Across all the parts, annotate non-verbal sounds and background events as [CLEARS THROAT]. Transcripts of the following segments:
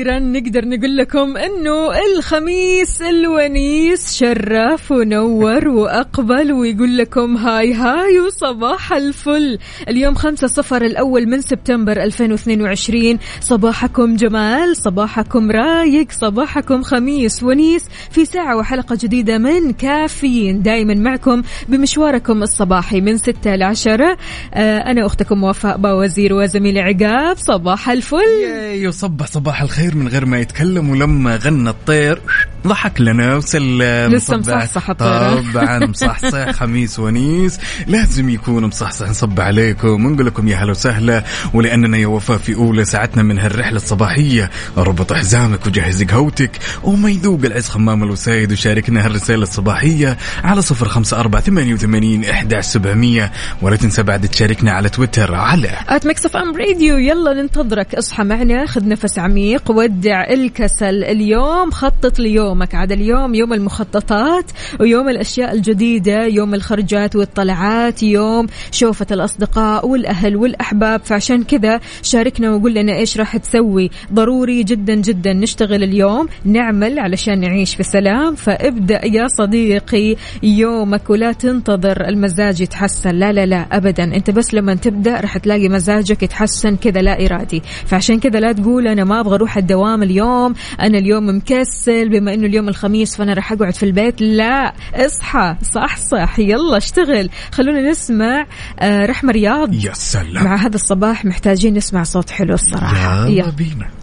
وأخيرا نقدر نقول لكم إنه الخميس الونيس شرف ونور وأقبل ويقول لكم هاي هاي وصباح الفل. اليوم خمسة صفر الأول من سبتمبر 2022 صباحكم جمال صباحكم رايق صباحكم خميس ونيس. في ساعة وحلقة جديدة من كافيين. دائما معكم بمشواركم الصباحي من ستة لعشرة آه أنا أختكم وفاء باوزير وزميلي عقاب. صباح الفل. ياي وصبح صباح الخير. من غير ما يتكلم ولما غنى الطير. ضحك لنا وسلم. لسه. مصحصح الطير. [LAUGHS] طبعا مصحصح خميس ونيس. لازم يكون مصحصح. نصب عليكم ونقول لكم يا هلا وسهلا. ولأننا يا وفاء في أولى ساعتنا من هالرحلة الصباحية. ربط حزامك وجهز قهوتك. وما يذوق العز خمام الوسايد وشاركنا هالرسالة الصباحية على صفر خمسة أربعة ثمانية وثمانين إحدى سبعمية. ولا تنسى بعد تشاركنا على تويتر على at Mix FM Radio يلا ننتظرك. اصحى معنا. خذ نفس عميق ودع الكسل. اليوم خطط ليومك. عاد اليوم يوم المخططات ويوم الأشياء الجديدة يوم الخرجات والطلعات يوم شوفة الأصدقاء والأهل والأحباب. فعشان كذا شاركنا وقول لنا إيش راح تسوي. ضروري جدا جدا نشتغل اليوم نعمل علشان نعيش في سلام. فابدأ يا صديقي يومك ولا تنتظر المزاج يتحسن. لا لا لا ابدا. أنت بس لما تبدأ راح تلاقي مزاجك يتحسن كذا لا إرادي. فعشان كذا لا تقول أنا ما أبغى أروح الدوام اليوم. أنا اليوم مكسل بما إنه اليوم الخميس فأنا راح أقعد في البيت. لا اصحى. صح صح. يلا اشتغل. خلونا نسمع آه، رحمة رياض. يا سلام. مع هذا الصباح محتاجين نسمع صوت حلو الصراحة. يلا. بينا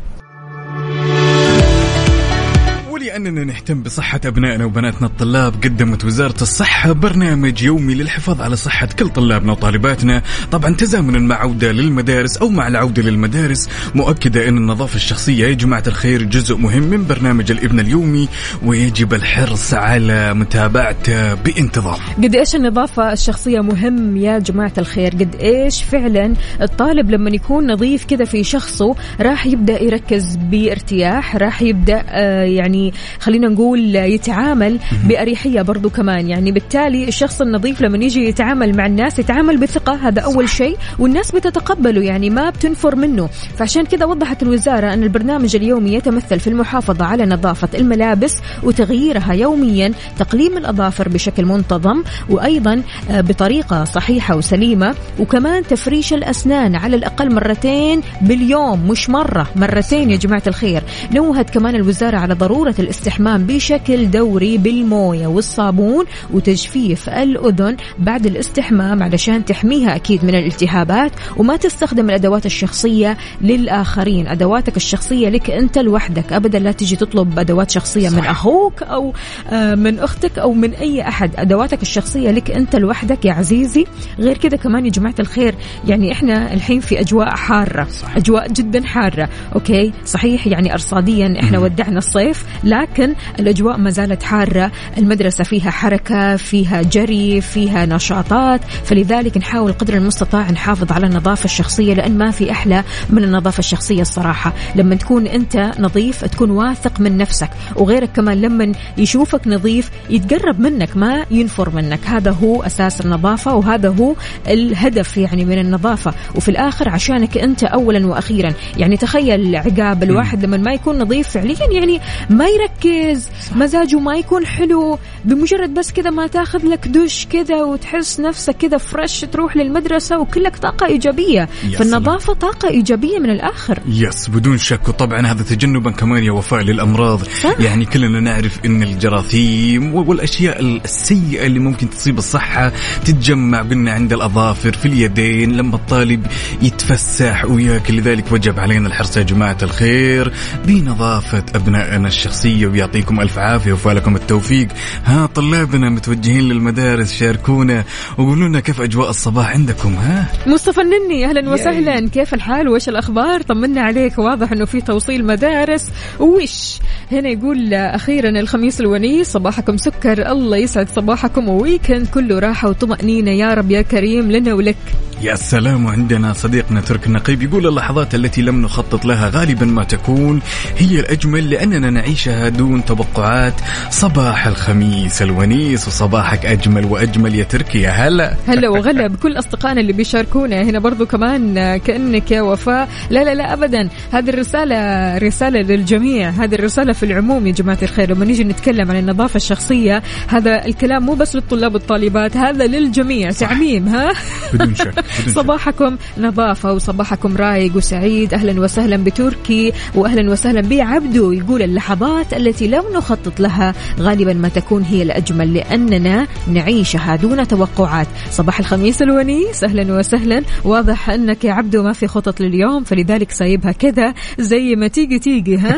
ولأننا نهتم بصحة أبنائنا وبناتنا الطلاب قدمت وزارة الصحة برنامج يومي للحفاظ على صحة كل طلابنا وطالباتنا. طبعا تزامنا مع عودة للمدارس أو مع العودة للمدارس. مؤكدة أن النظافة الشخصية يا جماعة الخير جزء مهم من برنامج الإبن اليومي ويجب الحرص على متابعته بانتظام. قد إيش النظافة الشخصية مهم يا جماعة الخير؟ قد إيش فعلا الطالب لما يكون نظيف كذا في شخصه راح يبدأ يركز بارتياح راح يبدأ آه يعني خلينا نقول يتعامل بأريحية برضو كمان. يعني بالتالي الشخص النظيف لما يجي يتعامل مع الناس يتعامل بثقة هذا أول شيء. والناس بتتقبله يعني ما بتنفر منه. فعشان كذا وضحت الوزارة أن البرنامج اليومي يتمثل في المحافظة على نظافة الملابس وتغييرها يوميا تقليم الأظافر بشكل منتظم وأيضا آه، بطريقة صحيحة وسليمة وكمان تفريش الأسنان على الأقل مرتين باليوم مش مرة مرتين يا جماعة الخير. نوهت كمان الوزارة على ضرورة الاستحمام بشكل دوري بالموية والصابون وتجفيف الأذن بعد الاستحمام علشان تحميها أكيد من الالتهابات وما تستخدم الأدوات الشخصية للآخرين. أدواتك الشخصية لك أنت لوحدك. أبدا لا تجي تطلب أدوات شخصية من أخوك أو آه، من أختك أو من أي أحد. أدواتك الشخصية لك أنت لوحدك يا عزيزي. غير كذا كمان يا جماعة الخير يعني إحنا الحين في أجواء حارة أجواء جدا حارة. أوكي؟ صحيح يعني أرصاديا إحنا ودعنا الصيف لكن الأجواء ما زالت حارة. المدرسة فيها حركة فيها جري فيها نشاطات. فلذلك نحاول قدر المستطاع نحافظ على النظافة الشخصية لأن ما في أحلى من النظافة الشخصية الصراحة. لما تكون أنت نظيف تكون واثق من نفسك. وغيرك كمان لما يشوفك نظيف يتقرب منك ما ينفر منك. هذا هو أساس النظافة وهذا هو الهدف يعني من النظافة. وفي الآخر عشانك أنت أولا وأخيرا. يعني تخيل عقاب الواحد لما ما يكون نظيف فعليا يعني ما يركز. مزاجه ما يكون حلو. بمجرد بس كذا ما تاخذ لك دش كذا وتحس نفسك كذا فريش تروح للمدرسة وكلك طاقة إيجابية. يا فالنظافة طاقة إيجابية من الآخر. يس بدون شك. وطبعا هذا تجنبا كمان يا وفاء للأمراض. صح. يعني كلنا نعرف إن الجراثيم والأشياء السيئة اللي ممكن تصيب الصحة تتجمع قلنا عند الأظافر في اليدين لما الطالب يتفسح وياكل. لذلك وجب علينا الحرص يا جماعة الخير بنظافة أبنائنا الشخصية. تحيه ويعطيكم ألف عافية وفالكم التوفيق. ها طلابنا متوجهين للمدارس شاركونا وقولوا لنا كيف أجواء الصباح عندكم ها؟ مصطفى النني أهلا وسهلا. كيف الحال؟ وإيش الأخبار؟ طمنا عليك. واضح إنه في توصيل مدارس. وش هنا يقول أخيرا الخميس الونيس صباحكم سكر. الله يسعد صباحكم وويكند. كله راحة وطمأنينة. يا رب يا كريم لنا ولك. يا سلام وعندنا صديقنا ترك النقيب يقول اللحظات التي لم نخطط لها غالبا ما تكون هي الأجمل لأننا نعيشها دون توقعات صباح الخميس الونيس وصباحك أجمل وأجمل يا تركي يا هلا. هلا وغلا بكل أصدقائنا اللي بيشاركونا هنا برضو كمان كأنك يا وفاء. لا لا لا ابدا. هذه الرسالة رسالة للجميع. هذه الرسالة في العموم يا جماعة الخير. لما نيجي نتكلم عن النظافة الشخصية هذا الكلام مو بس للطلاب والطالبات هذا للجميع. تعميم ها؟ بدون شك بدون. [LAUGHS] صباحكم نظافة وصباحكم رايق وسعيد. أهلا وسهلا بتركي وأهلا وسهلا بعبدو يقول اللحظات التي لم نخطط لها. غالبا ما تكون هي الأجمل لأننا نعيشها دون توقعات. صباح الخميس الونيس أهلا وسهلا. واضح أنك يا عبدو ما في خطط لليوم فلذلك سايبها كذا زي ما تيجي تيجي ها؟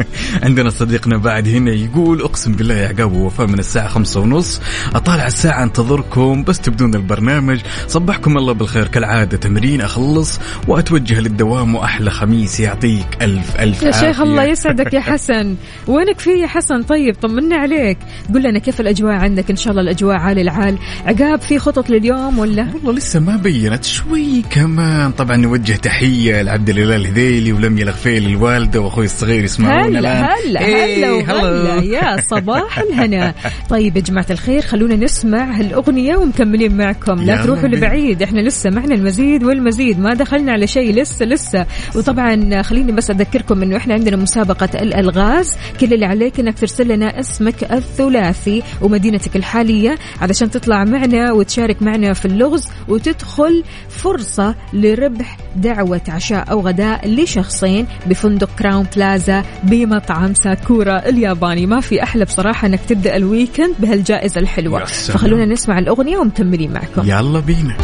[LAUGHS] عندنا صديقنا بعد هنا يقول أقسم بالله يا عقاب ووفاء من الساعة خمسة ونص. أطالع الساعة أنتظركم بس تبدون البرنامج. صبحكم الله بالخير. كالعادة تمرين أخلص وأتوجه للدوام وأحلى خميس يعطيك ألف ألف يا شيخ. الله يسعدك يا [LAUGHS] حسن. وينك في يا حسن؟ طيب طمنا عليك. قل لنا كيف الأجواء عندك؟ إن شاء الله الأجواء عال العال. عقاب في خطط لليوم ولا؟ والله لسه ما بينت شوي كمان. طبعا نوجه تحية لعبد الاله الهذيلي ولميا الغفيل الوالدة وأخوي الصغير يسمعونا هلا. هلا إيه، هلا وهلا. يا صباح الهنا. طيب يا جماعة الخير خلونا نسمع هالأغنية ومكملين معكم. لا تروحوا. لبعيد. إحنا لسه معنا المزيد والمزيد. ما دخلنا على شيء لسه لسه. وطبعا خليني بس أذكركم أنه إحنا عندنا مسابقة الألغاز. كل اللي عليك أنك ترسل لنا اسمك الثلاثي ومدينتك الحالية علشان تطلع معنا وتشارك معنا في اللغز وتدخل فرصة لربح دعوة عشاء أو غداء لشخصين بفندق Crowne Plaza بمطعم ساكورا الياباني. ما في أحلى بصراحة أنك تبدأ ال weekend بهالجائزة الحلوة. يا سلام. فخلونا نسمع الأغنية ومكملين معكم. يلا بينا.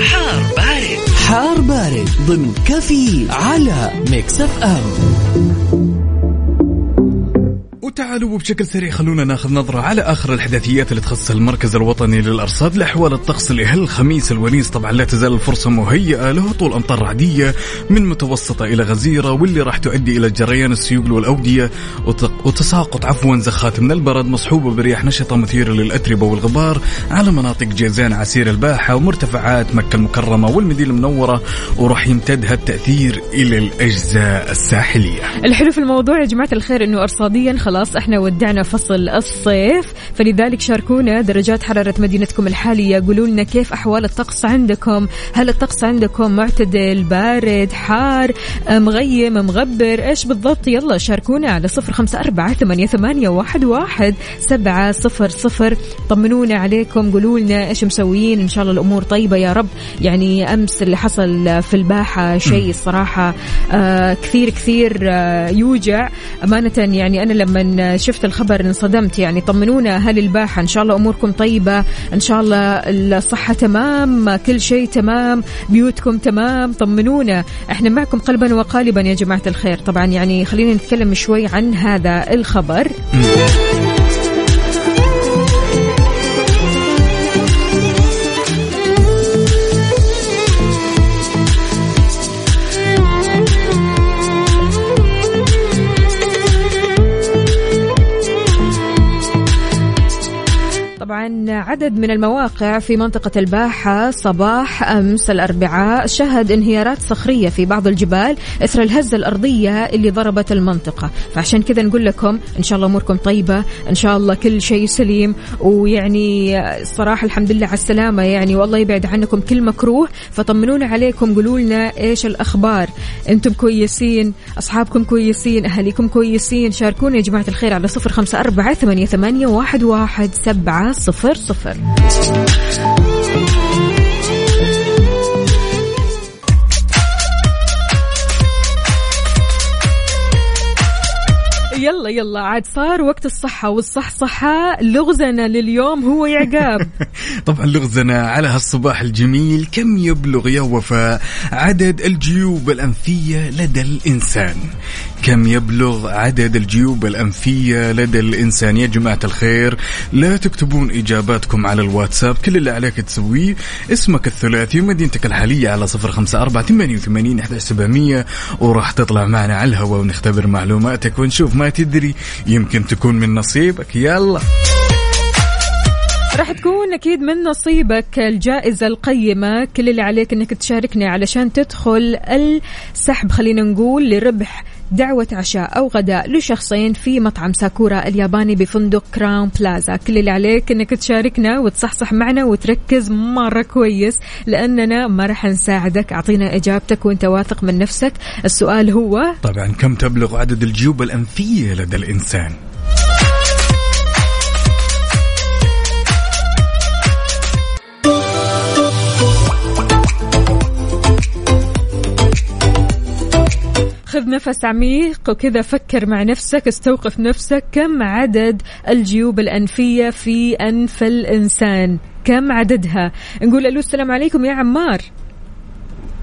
حار بارد. حار بارد ضمن كفي على Mix FM. وتعالوا بشكل سريع خلونا ناخذ نظرة على آخر التحديثات اللي تخص المركز الوطني للأرصاد. لأحوال الطقس لهالخميس الونيس طبعا لا تزال الفرصة مهيئة لهطول أمطار رعدية من متوسطة إلى غزيرة واللي راح تؤدي إلى جريان السيول والأودية وت- وتساقط عفوا زخات من البرد مصحوبة برياح نشطة مثيرة للأتربة والغبار على مناطق جيزان عسير الباحة ومرتفعات مكة المكرمة والمدينة المنورة وراح يمتد هالتأثير إلى الأجزاء الساحلية. الحلو في الموضوع يا جماعة الخير إنه ارصاديا خلاص إحنا ودعنا فصل الصيف. فلذلك شاركونا درجات حرارة مدينتكم الحالية. قولوا لنا كيف أحوال الطقس عندكم؟ هل الطقس عندكم معتدل بارد حار مغيم مغبر؟ إيش بالضبط؟ يلا شاركونا على صفر خمسة أربعة ثمانية, ثمانية واحد, واحد سبعة صفر صفر. طمنونا عليكم قولوا لنا إيش مسويين. إن شاء الله الأمور طيبة يا رب. يعني أمس اللي حصل في الباحة شيء الصراحة آه كثير كثير آه يوجع. أمانة يعني أنا لما شفت الخبر انصدمت يعني طمنونا أهل الباحة؟ إن شاء الله أموركم طيبة إن شاء الله الصحة تمام كل شيء تمام بيوتكم تمام طمنونا. إحنا معكم قلبا وقالبا يا جماعة الخير. طبعا يعني خلينا نتكلم شوي عن هذا الخبر. طبعا عدد من المواقع في منطقة الباحة صباح أمس الأربعاء شهد انهيارات صخرية في بعض الجبال إثر الهزة الأرضية اللي ضربت المنطقة. فعشان كذا نقول لكم إن شاء الله أموركم طيبة إن شاء الله كل شيء سليم. ويعني الصراحة الحمد لله على السلامة. يعني والله يبعد عنكم كل مكروه. فطمنونا عليكم قولوا لنا إيش الأخبار. أنتم كويسين أصحابكم كويسين أهاليكم كويسين. شاركونا يا جماعة الخير على صفر خمسة أربعة ثمانية, ثمانية واحد, واحد سبعة صفر. صفر يلا يلا عاد صار وقت الصحة والصحصحة. لغزنا لليوم هو يا عقاب [LAUGHS] طبعا لغزنا على هالصباح الجميل. كم يبلغ يا وفاء عدد الجيوب الأنفية لدى الإنسان؟ كم يبلغ عدد الجيوب الأنفية لدى الإنسان يا جماعة الخير؟ لا تكتبون إجاباتكم على الواتساب كل اللي عليك تسويه اسمك الثلاثي ومدينتك الحالية على صفر خمسة أربعة ثمانية وثمانين إحدى سبعمية وراح تطلع معنا على الهواء ونختبر معلوماتك ونشوف ما تدري يمكن تكون من نصيبك. يلا! راح تكون أكيد من نصيبك الجائزة القيمة. كل اللي عليك إنك تشاركنا علشان تدخل السحب خلينا نقول لربح دعوة عشاء أو غداء لشخصين في مطعم ساكورا الياباني بفندق كراون بلازا. كل اللي عليك أنك تشاركنا وتصحصح معنا وتركز مرة كويس لأننا ما راح نساعدك. أعطينا إجابتك وأنت واثق من نفسك. السؤال هو طبعا كم تبلغ عدد الجيوب الأنفية لدى الإنسان؟ خذ نفس عميق وكذا فكر مع نفسك استوقف نفسك. كم عدد الجيوب الأنفية في أنف الإنسان؟ كم عددها؟ نقول ألو السلام عليكم يا عمار.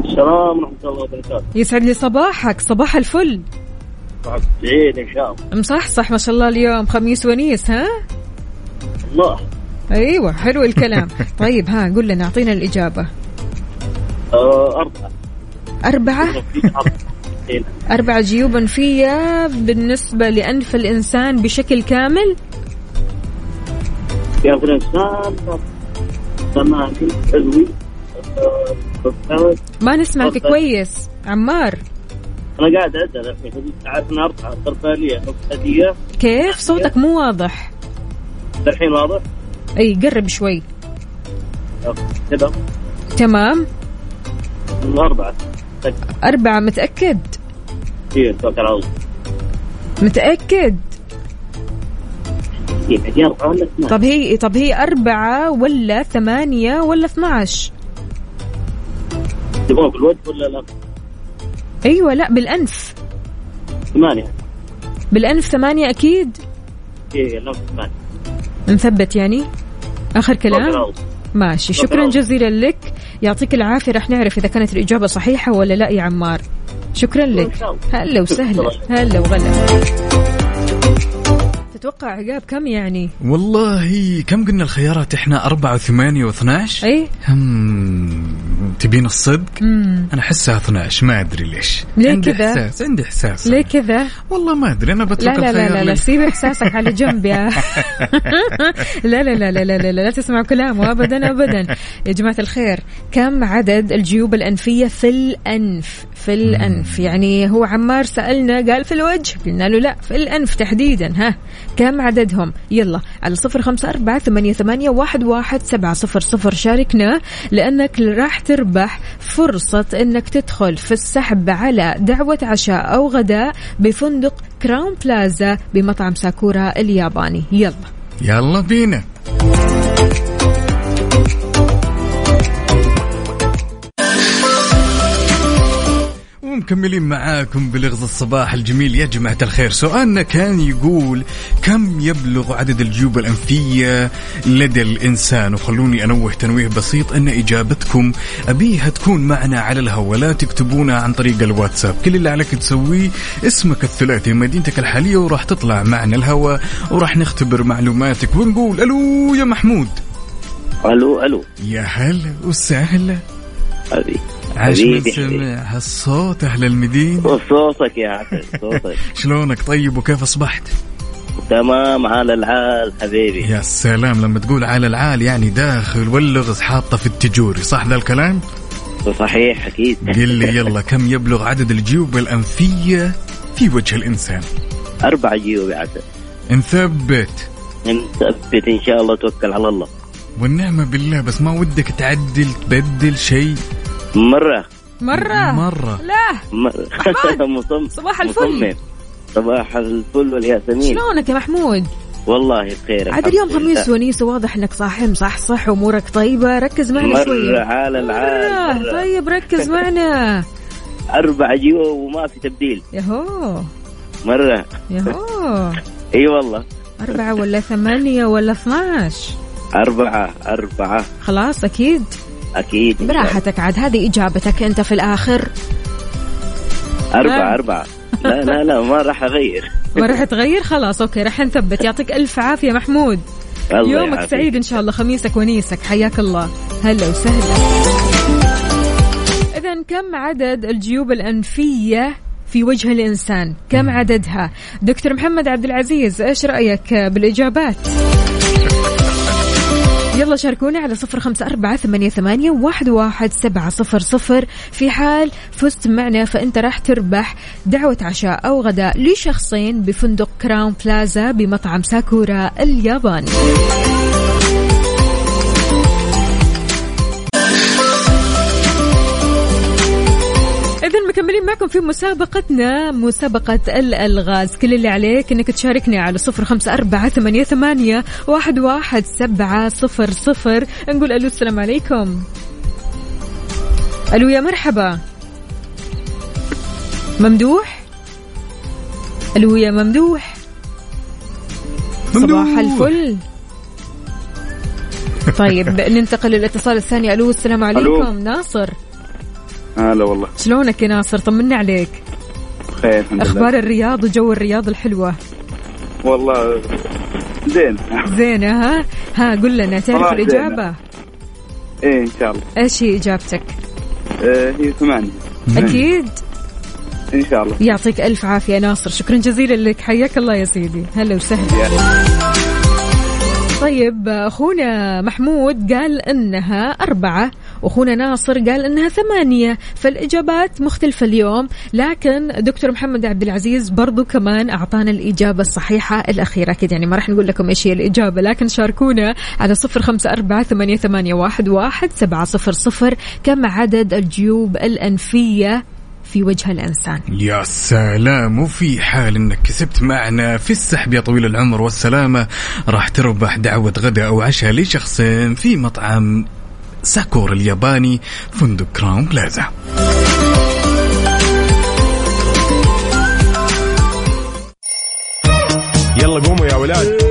السلام ورحمة الله وبركاته. يسعد لي صباحك. صباح الفل. سعيد إن شاء الله. مصحصح ما شاء الله اليوم. خميس ونيس ها؟ الله. أيوه حلو الكلام. [LAUGHS] طيب ها قول لنا أعطينا الإجابة. آه أربعة؟ أربعة. إيه. أربع جيوب انفيه بالنسبة لأنف الإنسان بشكل كامل. يا أخي الإنسان بالثلث. ما نسمعك. كويس عمار. أنا قاعد أعد الحين أربعة ترفالية نقطة كيف؟ صوتك مو واضح. الحين واضح؟ أي قرب شوي. كذا تمام. أربعة أربعة متأكد؟ إيه توكل على الله متأكد؟ إيه؟ طب هي طب هي أربعة ولا ثمانية ولا 12 تبغى بالوجه ولا لا؟ أيوة لا بالأنف. ثمانية. بالأنف ثمانية أكيد؟ إيه لا ثمانية. نثبت يعني؟ آخر كلام؟ ماشي شكرا جزيلا لك. يعطيك العافية. رح نعرف إذا كانت الإجابة صحيحة ولا لا يا عمار. شكرا لك. هلا وسهلا. هلا وغلا. تتوقع عقاب كم يعني؟ والله كم قلنا الخيارات؟ إحنا أربعة وثمانية واثناش. أي. هم. تبين الصدق؟ مم. أنا أحسها 12 ما أدري ليش. ليه عندي كذا؟ إحساس عندي إحساس. ليه كذا؟ والله ما أدري أنا بترك لا لا لا لا, لا سيب إحساسك على جنب يا. [LAUGHS] لا لا لا لا لا لا, لا, لا تسمعوا كلامه ابدا ابدا. يا جماعة الخير كم عدد الجيوب الأنفية في الأنف؟ في الأنف. يعني هو عمار سألنا قال في الوجه. قلنا له لا في الأنف تحديدا ها. كم عددهم؟ يلا على صفر خمسة أربعة ثمانية, ثمانية واحد, واحد سبعة صفر صفر شاركنا لأنك راح تربح فرصة إنك تدخل في السحب على دعوة عشاء أو غداء بفندق Crowne Plaza بمطعم ساكورا الياباني. يلا. يلا بينا. ومكملين معاكم بلغز الصباح الجميل يا جماعة الخير. سؤالنا كان يقول كم يبلغ عدد الجيوب الأنفية لدى الإنسان؟ وخلوني أنوه تنويه بسيط أن إجابتكم أبيها تكون معنا على الهواء. لا تكتبونها عن طريق الواتساب. كل اللي عليك تسويه اسمك الثلاثي مدينتك الحالية وراح تطلع معنا الهواء وراح نختبر معلوماتك ونقول ألو يا محمود. ألو ألو. يا هلا وسهلا. حبيبي. عاش من. سمع هالصوت أهل المدينة. وصوتك يا عسل صوتك. [LAUGHS] شلونك طيب وكيف أصبحت؟ تمام على العال حبيبي. يا سلام لما تقول على العال يعني داخل واللغز حاطة في التجوري صح ذا الكلام؟ صحيح أكيد. قل لي يلا كم يبلغ عدد الجيوب الأنفية في وجه الإنسان؟ أربع جيوب يا عسل نثبت. نثبت إن شاء الله توكل على الله. والنعمة بالله بس ما ودك تعدل تبدل شيء؟ مرة. مرة؟ مرة. لا. [LAUGHS] مصمم صباح. الفل. مصمم. صباح الفل والياسمين. شلونك يا محمود؟ والله بخير عاد اليوم. خميس ونيس وواضح إنك صاحي مصحصح أمورك طيبة. ركز معنا مرة شوية على العال. طيب ركز [LAUGHS] معنا. أربع جيوب وما في تبديل. يهو. مرة. يهو. [LAUGHS] إي والله. أربعة ولا ثمانية ولا 12 أربعة أربعة. خلاص أكيد. الله. براحتك عاد هذه إجابتك أنت في الآخر. أربعة آه. أربعة. لا لا لا ما راح أغير. ما راح تغير؟ خلاص okay راح نثبت. يعطيك ألف عافية محمود. الله يومك يعافيك. سعيد إن شاء الله خميسك ونيسك. حياك الله. هلا وسهلا. إذا كم عدد الجيوب الأنفية في وجه الإنسان؟ كم عددها؟ دكتور محمد عبد العزيز إيش رأيك بالإجابات؟ يلا شاركونا على صفر خمسة أربعة ثمانية, ثمانية واحد, واحد سبعة صفر صفر. في حال فزت معنا فأنت راح تربح دعوة عشاء أو غداء لشخصين بفندق Crowne Plaza بمطعم ساكورا الياباني. مكملين معكم في مسابقتنا مسابقة الألغاز كل اللي عليك إنك تشاركني على صفر خمسة أربعة ثمانية, ثمانية واحد, واحد سبعة صفر صفر. نقول ألو السلام عليكم. ألو يا مرحبا. ممدوح؟ ألو يا ممدوح. صباح الفل. طيب [LAUGHS] ننتقل للاتصال الثاني. ألو السلام عليكم. ناصر. هلا والله. شلونك يا ناصر؟ طمنا عليك. بخير الحمد أخبار لله الرياض وجو الرياض الحلوة. والله زين. زينه ها ها قل لنا تعرف الإجابة؟ إيه إن شاء الله. إيش هي إجابتك؟ آه هي ثمانية. أكيد. إن شاء الله. يعطيك ألف عافية ناصر. شكرا جزيلا لك. حياك الله يا سيدي. هلا وسهلا. طيب أخونا محمود قال إنها أربعة. واخونا ناصر قال إنها ثمانية فالإجابات مختلفة اليوم لكن دكتور محمد عبد العزيز برضو كمان أعطانا الإجابة الصحيحة الأخيرة. أكيد يعني ما راح نقول لكم إيش هي الإجابة لكن شاركونا على صفر خمسة أربعة ثمانية, ثمانية واحد, واحد سبعة صفر صفر كم عدد الجيوب الأنفية في وجه الإنسان؟ يا سلام وفي حال إنك كسبت معنا في السحب يا طويل العمر والسلامة راح تربح دعوة غداء أو عشاء لشخصين في مطعم ساكورا الياباني فندق Crowne Plaza. يلا قوموا يا ولاد.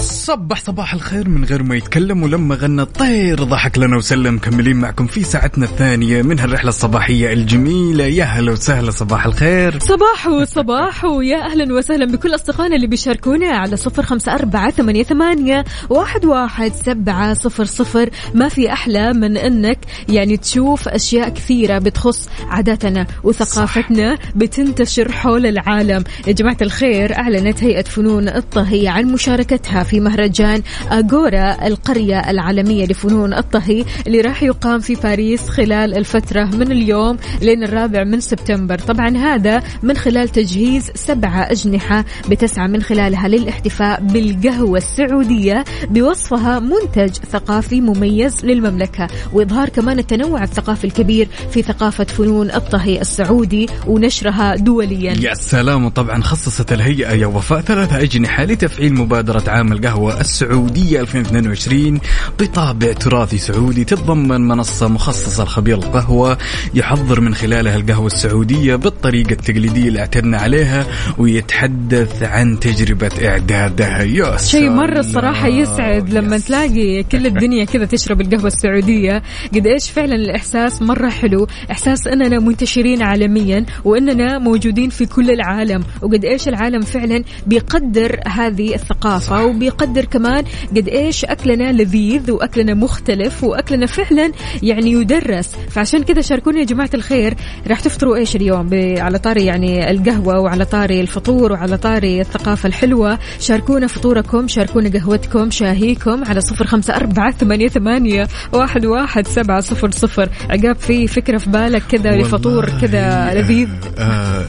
وصبح صباح الخير من غير ما يتكلم ولما غنى الطير ضحك لنا وسلم. مكملين معكم في ساعتنا الثانية من هالرحلة الصباحية الجميلة. يا هلا وسهلا صباح الخير. صباح صباح ويا أهلا وسهلا بكل أصدقائنا اللي بيشاركونا على صفر خمسة أربعة ثمانية, ثمانية واحد, واحد سبعة صفر صفر. ما في أحلى من أنك يعني تشوف أشياء كثيرة بتخص عاداتنا وثقافتنا بتنتشر حول العالم. يا جماعة الخير أعلنت هيئة فنون الطهي عن مشاركتها في مهرجان أغورا القرية العالمية لفنون الطهي اللي راح يقام في باريس خلال الفترة من اليوم لين الرابع من سبتمبر. طبعا هذا من خلال تجهيز سبعة أجنحة بتسعى من خلالها للاحتفاء بالقهوة السعودية بوصفها منتج ثقافي مميز للمملكة. وإظهار كمان التنوع الثقافي الكبير في ثقافة فنون الطهي السعودي ونشرها دوليا. يا سلام. وطبعا خصصت الهيئة يا وفاء ثلاثة أجنحة لتفعيل مبادرة عام القهوة السعودية 2022 بطابع تراثي سعودي تتضمن منصة مخصصة لخبير القهوة يحضر من خلالها القهوة السعودية بالطريقة التقليدية اللي اعتدنا عليها ويتحدث عن تجربة إعدادها. يا شيء. مرة الصراحة يسعد لما يا تلاقي كل الدنيا كذا تشرب القهوة السعودية. قد إيش فعلا الإحساس مرة حلو. إحساس أننا منتشرين عالميا وأننا موجودين في كل العالم. وقد إيش العالم فعلا بيقدر هذه الثقافة يقدر كمان قد إيش أكلنا لذيذ وأكلنا مختلف وأكلنا فعلا يعني يدرس. فعشان كذا شاركونا يا جماعة الخير. راح تفطروا إيش اليوم؟ على طاري يعني القهوة وعلى طاري الفطور وعلى طاري الثقافة الحلوة. شاركونا فطوركم شاركونا قهوتكم شاهيكم على صفر خمسة أربعة ثمانية, ثمانية واحد, واحد سبعة صفر صفر. عقاب في فكرة في بالك كذا لفطور كذا لذيذ؟ آه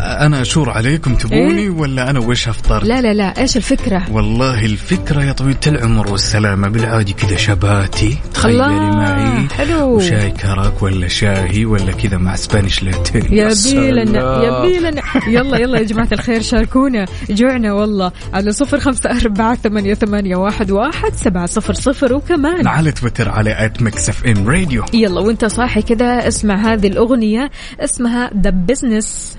آه أنا أشور عليكم تبوني إيه؟ ولا أنا وش افطر لا لا لا إيش الفكرة؟ والله الفكرة يا طويلة العمر والسلامة بالعادي كذا شباتي. تخيلي الله، معي حلو. وشاي كرك ولا شاهي ولا كذا مع سبانيش لاتيه. يا بيلنا. يا بيلنا يلا يلا يا جماعة الخير شاركونا جوعنا والله. على صفر خمسة أربعة ثمانية, ثمانية واحد, واحد سبعة صفر صفر وكمان. على تويتر على ات ميكس اف إم راديو. يلا وانت صاحي كذا اسمع هذه الأغنية اسمها The Business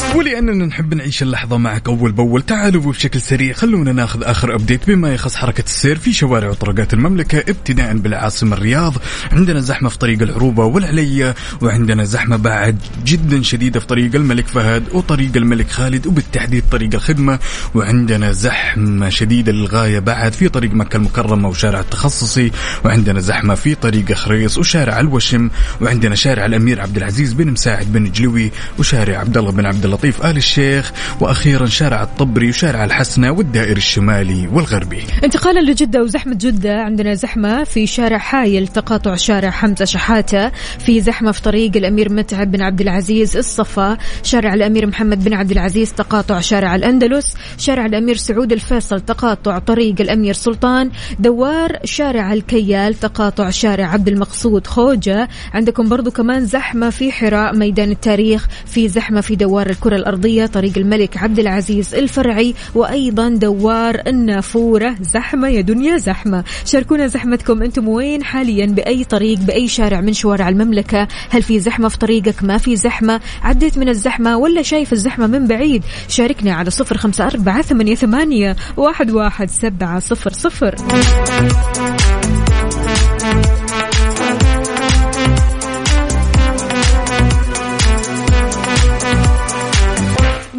ولاننا نحب نعيش اللحظة معك أول بأول. تعالوا بشكل سريع خلونا ناخذ آخر update بما يخص حركة السير في شوارع وطرقات المملكة ابتداء بالعاصمة الرياض. عندنا زحمة في طريق العروبة والعليه وعندنا زحمة بعد جدا شديدة في طريق الملك فهد وطريق الملك خالد وبالتحديد طريق الخدمة. وعندنا زحمة شديدة للغاية بعد في طريق مكة المكرمة وشارع التخصصي. وعندنا زحمة في طريق خريص وشارع الوشم. وعندنا شارع الأمير عبد العزيز بن مساعد بن جلوي وشارع عبد الله بن عبد اللطيف آل الشيخ وأخيرا شارع الطبري وشارع الحسنة والدائري الشمالي والغربي. انتقالا لجدة وزحمة جدة عندنا زحمة في شارع حايل تقاطع شارع حمزة شحاتة في زحمة في طريق الأمير متعب بن عبد العزيز الصفا شارع الأمير محمد بن عبد العزيز تقاطع شارع الأندلس شارع الأمير سعود الفيصل تقاطع طريق الأمير سلطان دوار شارع الكيال تقاطع شارع عبد المقصود خوجة عندكم برضو كمان زحمة في حراء ميدان التاريخ في زحمة في دوار الكرة الأرضية طريق الملك عبد العزيز الفرعي وأيضا دوار النافورة. زحمة يا دنيا زحمة. شاركونا زحمتكم أنتم وين؟ حاليا بأي طريق بأي شارع من شوارع المملكة. هل في زحمة في طريقك؟ ما في زحمة. عديت من الزحمة ولا شايف الزحمة من بعيد؟ شاركنا على صفر خمسة أربعة ثمانية, ثمانية واحد, واحد سبعة صفر صفر.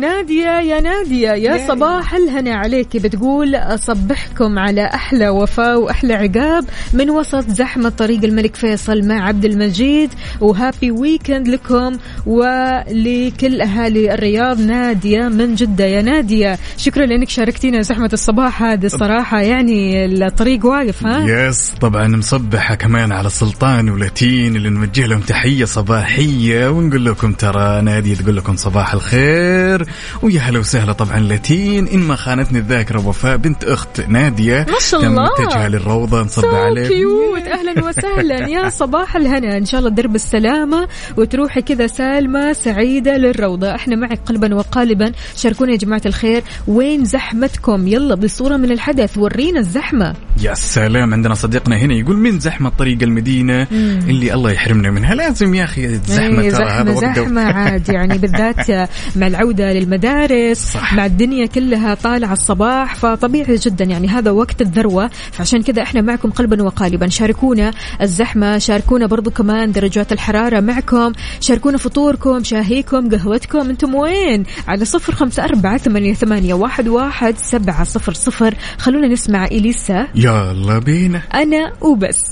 نادية يا نادية يا صباح الهنا عليك بتقول أصبحكم على أحلى وفاء وأحلى عقاب من وسط زحمة طريق الملك فيصل مع عبد المجيد. وهابي ويكند لكم ولكل أهالي الرياض. نادية من جدة يا نادية. شكرا لأنك شاركتينا زحمة الصباح هذه الصراحة. يعني الطريق واقف ها؟ يس طبعا مصبحة كمان على سلطان ولاتين اللي نوجه لهم تحية صباحية ونقول لكم ترى نادية تقول لكم صباح الخير. ويا هلا وسهلا طبعا لاتين إن ما خانتني الذاكرة وفاء بنت أخت نادية. ما شاء الله. متجهة للروضة نصب عليك. كيوت أهلا [LAUGHS] وسهلا. يا صباح الهنا. إن شاء الله درب السلامة وتروحي كذا سالمة سعيدة للروضة. إحنا معك قلبا وقالبا. شاركونا يا جماعة الخير. وين زحمتكم؟ يلا بصورة من الحدث. ورينا الزحمة. يا سلام. عندنا صديقنا هنا يقول من زحمة طريق المدينة اللي الله يحرمنا منها؟ لازم يا زحمة إيه، ترى هذا زحمة عاد. يعني بالذات [LAUGHS] مع العودة للمدارس صح. مع الدنيا كلها طالعة الصباح فطبيعي جدا. يعني هذا وقت الذروة. فعشان كذا إحنا معكم قلبا وقالبا. شاركونا الزحمة شاركونا برضو كمان درجات الحرارة معكم. شاركونا فطوركم شاهيكم قهوتكم. أنتم وين؟ على صفر خمسة أربعة ثمانية, ثمانية واحد, واحد سبعة صفر صفر. خلونا نسمع إليسا. يلا بينا. أنا وبس.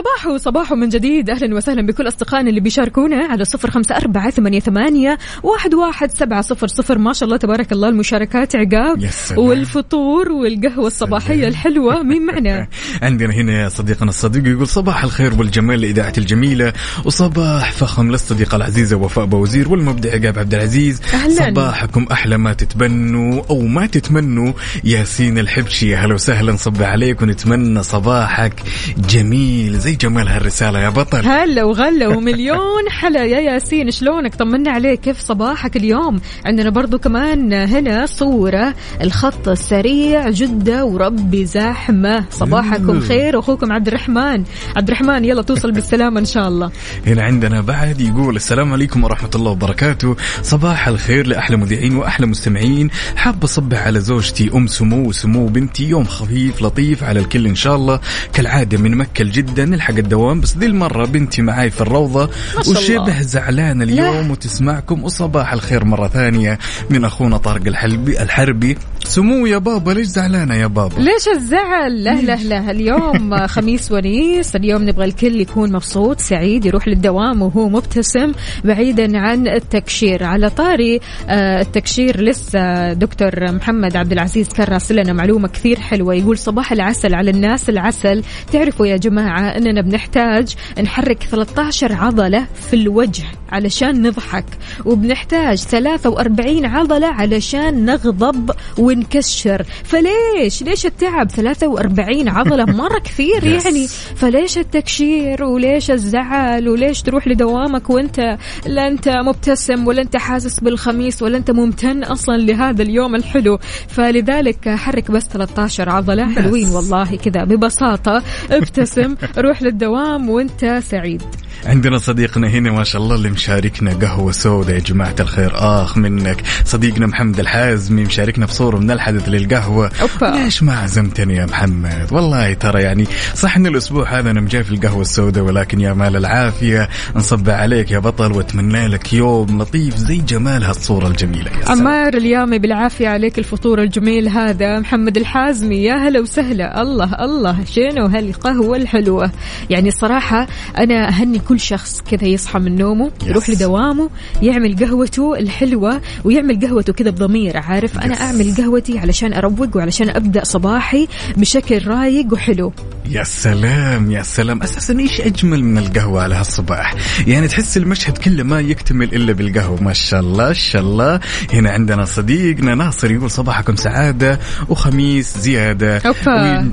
صباحو صباحو من جديد. أهلا وسهلا بكل أصدقائنا اللي بيشاركونا على صفر خمسة أربعة ثمانية, ثمانية واحد, واحد سبعة صفر صفر. ما شاء الله تبارك الله المشاركات عقاب. والفطور والقهوة الصباحية الحلوة. مين معنا؟ [LAUGHS] عندنا هنا صديقنا الصديق يقول صباح الخير والجمال لإذاعة الجميلة وصباح فخم للصديقة العزيزة وفاء بوزير والمبدع عقاب عبد العزيز. أهلاً. صباحكم أحلى ما تتبنوا أو ما تتمنوا. ياسين الحبشي يا هلا وسهلا صب عليك ونتمنى صباحك جميل. زي زي جمال هالرسالة يا بطل. هلا وغلا ومليون حلا. يا ياسين شلونك؟ طمنا عليك. كيف صباحك اليوم؟ عندنا برضو كمان هنا صورة. الخط السريع جدة وربي زحمة صباحكم. خير. أخوكم عبد الرحمن. عبد الرحمن يلا توصل بالسلامة إن شاء الله. هنا عندنا بعد يقول السلام عليكم ورحمة الله وبركاته. صباح الخير لأحلى مذيعين وأحلى مستمعين. حاب أصبح على زوجتي أم سمو وسمو بنتي. يوم خفيف لطيف على الكل إن شاء الله. كالعادة من مكة لجدة نلحق الدوام بس ذي المرة بنتي معاي في الروضة. وشبه زعلانة اليوم وتسمعكم وصباح الخير مرة ثانية من أخونا طارق الحلبي الحربي. سمو يا بابا ليش زعلانة يا بابا؟ ليش الزعل؟ لا لا لا. اليوم [LAUGHS] خميس ونيس اليوم نبغى الكل يكون مبسوط سعيد يروح للدوام وهو مبتسم بعيدا عن التكشير. على طاري آه، التكشير لسه دكتور محمد عبد العزيز كان لنا معلومة كثير حلوة. يقول صباح العسل على الناس العسل. تعرفوا يا جماعة إننا بنحتاج نحرك 13 عضلة في الوجه علشان نضحك وبنحتاج 43 عضلة علشان نغضب ونكشر فليش؟ ليش التعب؟ 43 عضلة [LAUGHS] مرة كثير. يعني. فليش التكشير؟ وليش الزعل؟ وليش تروح لدوامك وانت لا انت مبتسم ولا انت حاسس بالخميس ولا انت ممتن أصلا لهذا اليوم الحلو؟ فلذلك حرك بس 13 عضلة. حلوين والله كذا. ببساطة ابتسم [LAUGHS] روح للدوام وانت سعيد. عندنا صديقنا هنا ما شاء الله اللي مشاركنا قهوة سوداء يا جماعة الخير. آخ منك. صديقنا محمد الحازمي مشاركنا في صورة من الحدث للقهوة. أوبا. ليش ما عزمتني يا محمد؟ والله ترى يعني صح إن الأسبوع هذا أنا مجاي في القهوة السوداء ولكن يا مال العافية نصب عليك يا بطل وأتمنى لك يوم لطيف زي جمال هالصورة الجميلة يا. عمار اليامي بالعافية عليك الفطور الجميل هذا. محمد الحازمي يا هلا وسهلا. الله الله شنو هالقهوة الحلوة؟ يعني صراحة أنا أهني كل شخص كذا يصحى من نومه يروح Yes. لدوامه يعمل قهوته الحلوة ويعمل قهوته كذا بضمير عارف؟ أنا Yes. أعمل قهوتي علشان أروق وعلشان أبدأ صباحي بشكل رايق وحلو. يا سلام يا سلام. أساسا إيش أجمل من القهوة على هالصباح؟ يعني تحس المشهد كله ما يكتمل إلا بالقهوة. ما شاء الله ما شاء الله. هنا عندنا صديقنا ناصر يقول صباحكم سعادة وخميس زيادة. أوبا، طبعاً.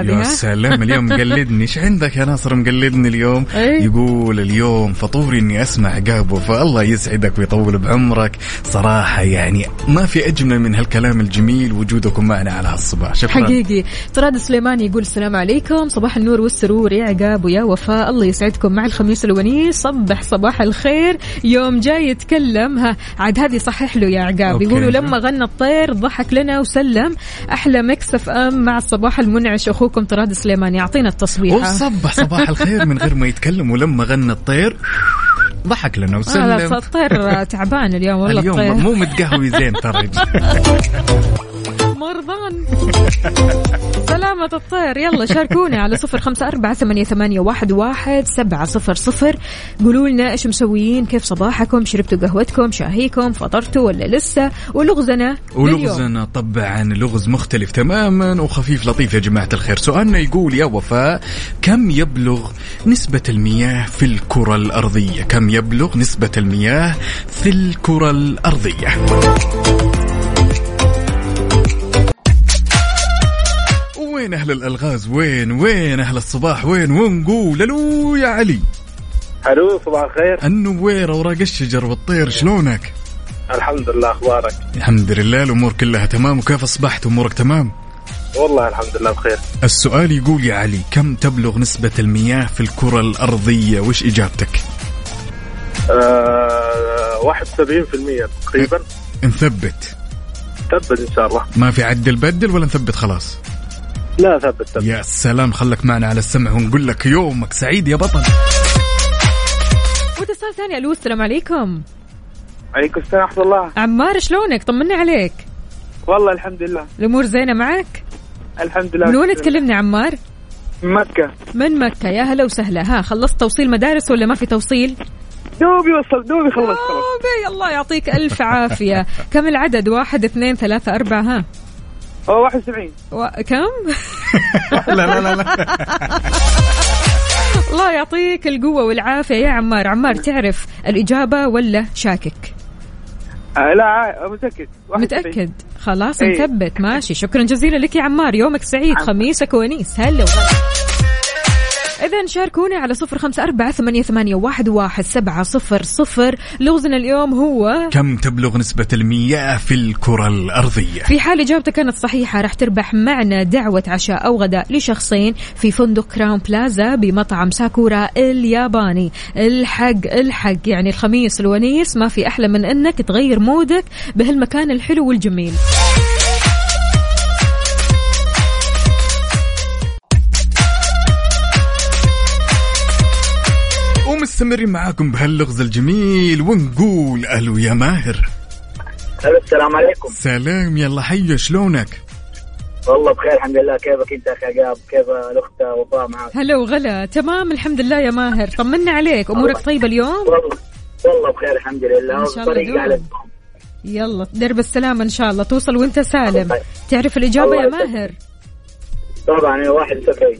هذه، يا؟ سلام اليوم مقلدني. إيش عندك يا ناصر مقلدني اليوم؟ أي. يقول اليوم فطوري إني أسمع عقابه فالله يسعدك ويطول بعمرك. صراحة يعني ما في أجمل من هالكلام الجميل وجودكم معنا على هالصباح. شكرا. حقيقي. طراد سليمان يقول السلام عليكم. صباح النور والسرور يا عقاب ويا وفاء. الله يسعدكم مع الخميس الونيس صبح صباح الخير. يوم جاي يتكلم ها عاد هذه صحح له يا عقاب. يقولوا لما غنى الطير ضحك لنا وسلم. أحلى Mix FM مع الصباح المنعش. أخوكم طراد سليمان يعطينا التصبيحه وصبح صباح الخير من غير ما يتكلم. ولما غنى الطير ضحك لنا آه وسلم الطير تعبان اليوم والله اليوم الطير مو متقهوي زين ترى. [LAUGHS] مرضان. [LAUGHS] سلامة الطير. يلا شاركونا على صفر خمسة أربعة ثمانية, ثمانية واحد, واحد سبعة صفر صفر. قولوا لنا إيش مسويين كيف صباحكم شربتوا قهوتكم شاهيكم فطرتوا ولا لسه؟ ولغزنا. ولغزنا طبعا. لغز مختلف تماما وخفيف لطيف يا جماعة الخير. سؤالنا يقول يا وفاء كم يبلغ نسبة المياه في الكرة الأرضية؟ كم يبلغ نسبة المياه في الكرة الأرضية؟ وين أهل الألغاز؟ وين وين أهل الصباح؟ وين ونقول ألو يا علي. ألو صباح الخير. النوير أوراق الشجر والطير؟ شلونك؟ الحمد لله أخبارك؟ الحمد لله الأمور كلها تمام. وكيف أصبحت؟ أمورك تمام؟ والله الحمد لله بخير. السؤال يقول يا علي كم تبلغ نسبة المياه في الكرة الأرضية؟ وش إجابتك؟ آه 71% تقريبا. نثبت. ثبت إن شاء الله. ما في عدل بدل ولا نثبت خلاص؟ لا ثبت ثبت يا سلام خلك معنا على السمع ونقول لك يومك سعيد يا بطل. واتصال ثاني ألو السلام عليكم. عليكم السلام ورحمه الله. عمار شلونك؟ طمنا عليك. والله الحمد لله. الأمور زينة معك؟ الحمد لله من وين تكلمني عمار؟ من مكة. من مكة؟ يا هلا وسهلا. ها خلصت توصيل مدارس ولا ما في توصيل؟ دوبي وصل دوبي خلصت. أوبي الله يعطيك ألف عافية. كم العدد؟ واحد اثنين ثلاثة أربعة ها؟ هو 71 و... كم؟ [LAUGHS] لا لا لا, لا. [LAUGHS] الله يعطيك القوة والعافية يا عمار. عمار تعرف الإجابة ولا شاكك؟ آه لا 71. متأكد. خلاص إيه. نثبت ماشي. شكرا جزيلا لك يا عمار. يومك سعيد خميسك ونيس. هلا وغلا. إذا شاركوني على صفر خمسة أربعة ثمانية, ثمانية واحد, واحد سبعة صفر صفر. لغزنا اليوم هو كم تبلغ نسبة المياه في الكرة الأرضية؟ في حال إجابتك كانت صحيحة راح تربح معنا دعوة عشاء أو غداء لشخصين في فندق Crowne Plaza بمطعم ساكورا الياباني. الحق الحق يعني الخميس الونيس ما في أحلى من أنك تغير mood ك بهالمكان الحلو والجميل. ومستمرين معاكم بهاللغز الجميل ونقول ألو يا ماهر. ألو السلام عليكم. سلام يلا حيو شلونك؟ والله بخير الحمد لله. كيفك أنت أخي عقاب؟ كيف الأخت وفاء معك؟ هلا وغلا. تمام الحمد لله يا ماهر. طمنا عليك. أمورك طيبة اليوم؟ والله والله بخير الحمد لله. إن شاء الله يلا درب السلامة إن شاء الله. توصل وأنت سالم. تعرف الإجابة يا. ماهر؟ طبعا 71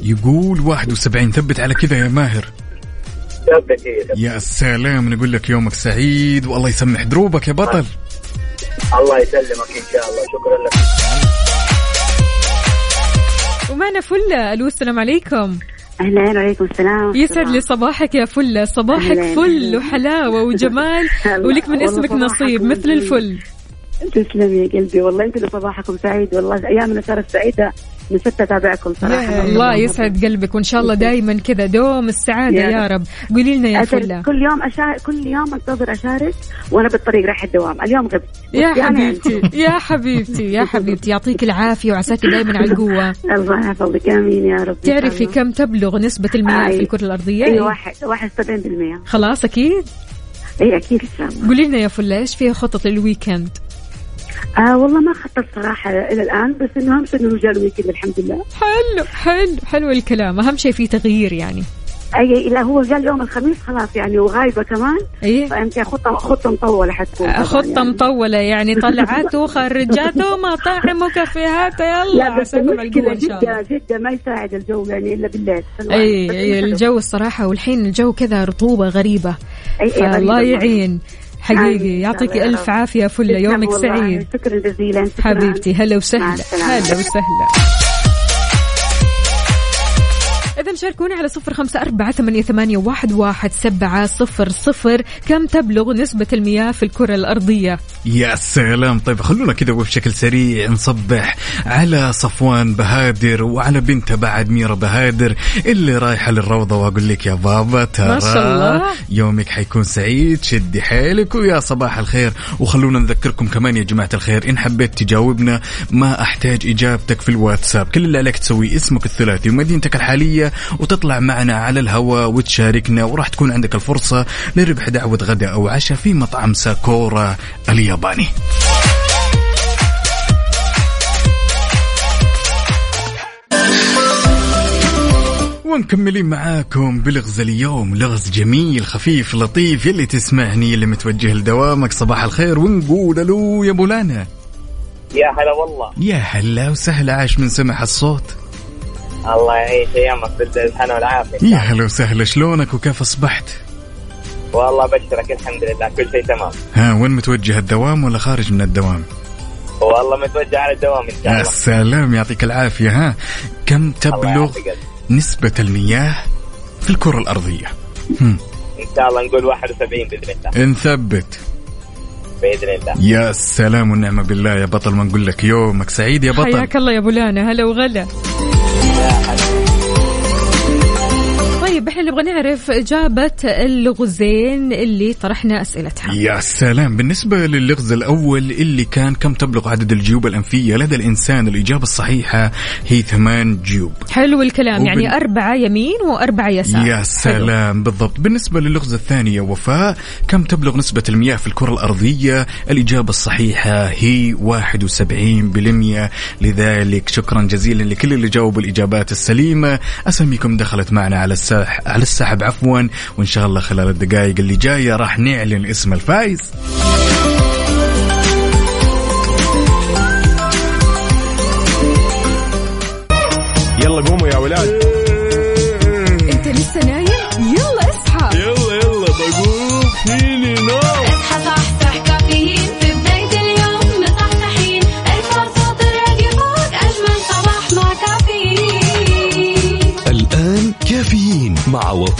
يقول 71 ثبت على كذا يا ماهر ثبت. يا سلام نقول لك يومك سعيد والله يسمح دروبك يا بطل الله يسلمك إن شاء الله شكرا لك ومعنا فلة ألو السلام عليكم أهلا وعليكم السلام يسعد لي صباحك يا فلة صباحك. فل وحلاوة وجمال. [LAUGHS] ولك من اسمك نصيب مثل. الفل تسلم يا قلبي والله انت صباحكم سعيد والله أيامنا صارت سعيدة من ستة أتابعكم صراحة. الله يسعد قلبك وإن شاء الله دائما كذا. دوم السعادة يا يا رب. قولي لنا يا فلة. كل يوم أشارك كل يوم أنتظر أشارك وأنا بالطريق رايح الدوام. اليوم غبت. يا حبيبتي يا حبيبتي يا حبيبتي. يعطيك العافية وعساكي دائما على القوة. الله يحفظك. آمين يا رب. تعرفي. كم تبلغ نسبة المياه. في الكرة الأرضية؟ اي واحد واحد 70% خلاص أكيد؟ اي أكيد إن شاء الله. قولي لنا يا فلة إيش فيها خطط لل weekend؟ آه والله ما خطط صراحة إلى الآن بس إنه امس انه جاء الويكند الحمد لله. حلو حلو حلو الكلام. أهم شيء في تغيير يعني. أي لا هو جاء اليوم الخميس خلاص يعني وغايبة كمان. إيه. فأنت خطة خطة مطولة حتكون خطة يعني. مطولة يعني [LAUGHS] طلعات وخرجات ومطاعم وكافيهات يلا لا بس الله. جدة جدة ما يساعد الجو يعني إلا بالليل. أي أي. الجو الصراحة والحين الجو كذا رطوبة غريبة. أي- أي مرة. يعين. حقيقي. يعطيك. عافية فلة تسلم يومك. سعيد شكرا جزيلا شكراً. حبيبتي هلا وسهلا. هلا وسهلا إذا شاركونا على صفر خمسة أربعة ثمانية, ثمانية واحد, واحد سبعة صفر صفر. كم تبلغ نسبة المياه في الكرة الأرضية؟ يا سلام. طيب خلونا كذا وبشكل سريع نصبح على صفوان بهادر وعلى بنته بعد ميرا بهادر اللي رايحة للروضة وأقول لك يا بابا ترى ما شاء الله. يومك حيكون سعيد. شدي حيلك ويا صباح الخير. وخلونا نذكركم كمان يا جماعة الخير إن حبيت تجاوبنا ما أحتاج إجابتك في الواتساب. كل اللي عليك تسويه اسمك الثلاثي ومدينتك الحالية وتطلع معنا على الهواء وتشاركنا وراح تكون عندك الفرصة لربح دعوة غداء أو عشاء في مطعم ساكورا الياباني. ومكملين معاكم بلغز اليوم لغز جميل خفيف لطيف يلي تسمعني اللي متوجه لدوامك. صباح الخير ونقول ألو يا مولانا يا هلا والله. يا هلا وسهلا عاش من سمع الصوت. الله يعيش أيامك بالحنا والعافية. يا هلا وسهلا شلونك وكيف أصبحت؟ والله أبشرك الحمد لله كل شيء تمام. ها وين متوجه الدوام ولا خارج من الدوام؟ والله متوجه على الدوام إن شاء يا الله. سلام يعطيك العافية ها. كم تبلغ. نسبة المياه في الكرة الأرضية؟ هم. إن شاء الله نقول 71 بإذن الله. نثبت. بإذن الله. يا سلام والنعمة بالله يا بطل ما نقول لك يومك سعيد يا بطل. حياك الله يا بولانا هلا وغلا. طيب إحنا نبغى نعرف إجابة اللغزين اللي طرحنا أسئلتها. يا سلام. بالنسبة للغز الأول اللي كان كم تبلغ عدد الجيوب الأنفية لدى الإنسان؟ الإجابة الصحيحة هي ثمان جيوب. حلو الكلام. وبال- يعني أربعة يمين وأربعة يسار. يا حلو. سلام. بالضبط. بالنسبة للغز الثاني يا وفاء كم تبلغ نسبة المياه في الكرة الأرضية؟ الإجابة الصحيحة هي 71% لذلك شكرا جزيلا لكل اللي جاوبوا الإجابات السليمة. أساميكم دخلت معنا على الساح على السحب عفوا. وإن شاء الله خلال الدقائق اللي جاية راح نعلن اسم الفائز يلا قوموا يا ولاد.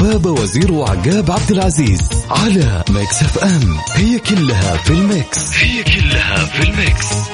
وفاء وزير وعقاب عبد العزيز على Mix FM. هي كلها في ال Mix. هي كلها في ال Mix.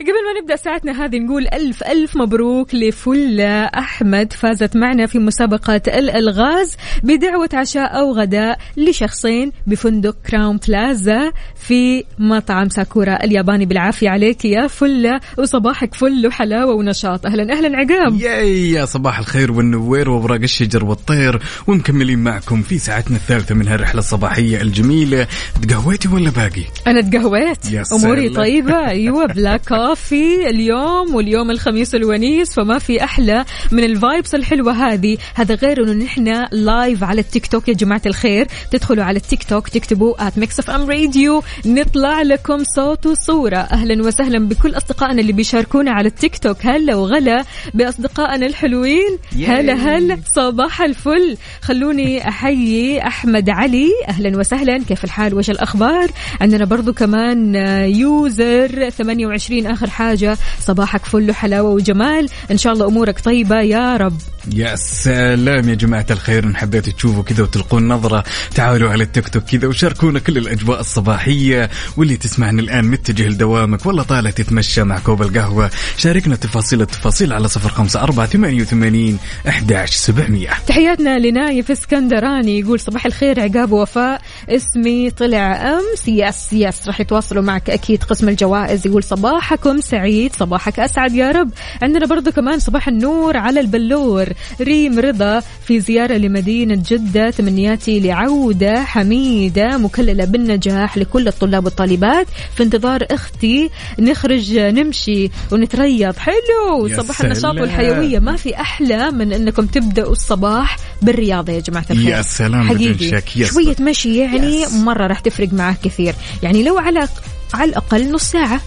قبل ما نبدأ ساعتنا هذه نقول ألف ألف مبروك لفلة أحمد. فازت معنا في مسابقة الالغاز بدعوة عشاء أو غداء لشخصين بفندق Crowne Plaza. في مطعم ساكورا الياباني. بالعافية عليك يا فلة وصباحك فل وحلاوة ونشاط. أهلا أهلا عقاب. ياي يا صباح الخير والنوير وأوراق الشجر والطير. ومكملين معكم في ساعتنا الثالثة من هالرحله الصباحية الجميلة. تقهويتي ولا باقي؟ أنا تقهويت. سلام. طيبة. أيوه black coffee اليوم واليوم الخميس الونيس فما في أحلى من ال vibes الحلوة هذه. هذا غير إنه نحن live على التيك توك يا جماعة الخير. تدخلوا على التيك توك تكتبوا at Mix FM Radio نطلع لكم صوت وصورة. أهلا وسهلا بكل أصدقائنا اللي بيشاركونا على التيك توك. هلا وغلا بأصدقائنا الحلوين. هلا هلا صباح الفل. خلوني أحيي أحمد علي. أهلا وسهلا. كيف الحال؟ وش الأخبار؟ عندنا برضو كمان يوزر 28 آخر حاجة. صباحك فل وحلاوة وجمال. إن شاء الله أمورك طيبة يا رب. يا سلام يا جماعة الخير إن حبيتوا تشوفوا كذا وتلقون نظرة تعالوا على التيك توك كذا وشاركونا كل الأجواء الصباحية واللي تسمعني الآن متجه لدوامك ولا طالع تتمشى مع كوب القهوة. شاركنا تفاصيل التفاصيل على صفر خمسة أربعة ثمانية وثمانين أحد سبعمية. تحياتنا لنايف اسكندراني يقول صباح الخير عقاب وفاء اسمي طلع أمس yes yes راح يتواصلوا معك أكيد قسم الجوائز. يقول صباحكم سعيد صباحك أسعد يا رب. عندنا برضو كمان صباح النور على البلور ريم رضا في زيارة لمدينة جدة تمنياتي لعودة حميدة مكللة بالنجاح لكل الطلاب والطالبات. في انتظار أختي نخرج نمشي ونتريض. حلو! صباح النشاط سلام. والحيوية. ما في أحلى من أنكم تبدأوا الصباح بالرياضة يا جماعة الخير. يا سلام حقيقي. شوية مشي يعني يس. مرة راح تفرق معك كثير. يعني لو على على الأقل نص ساعة.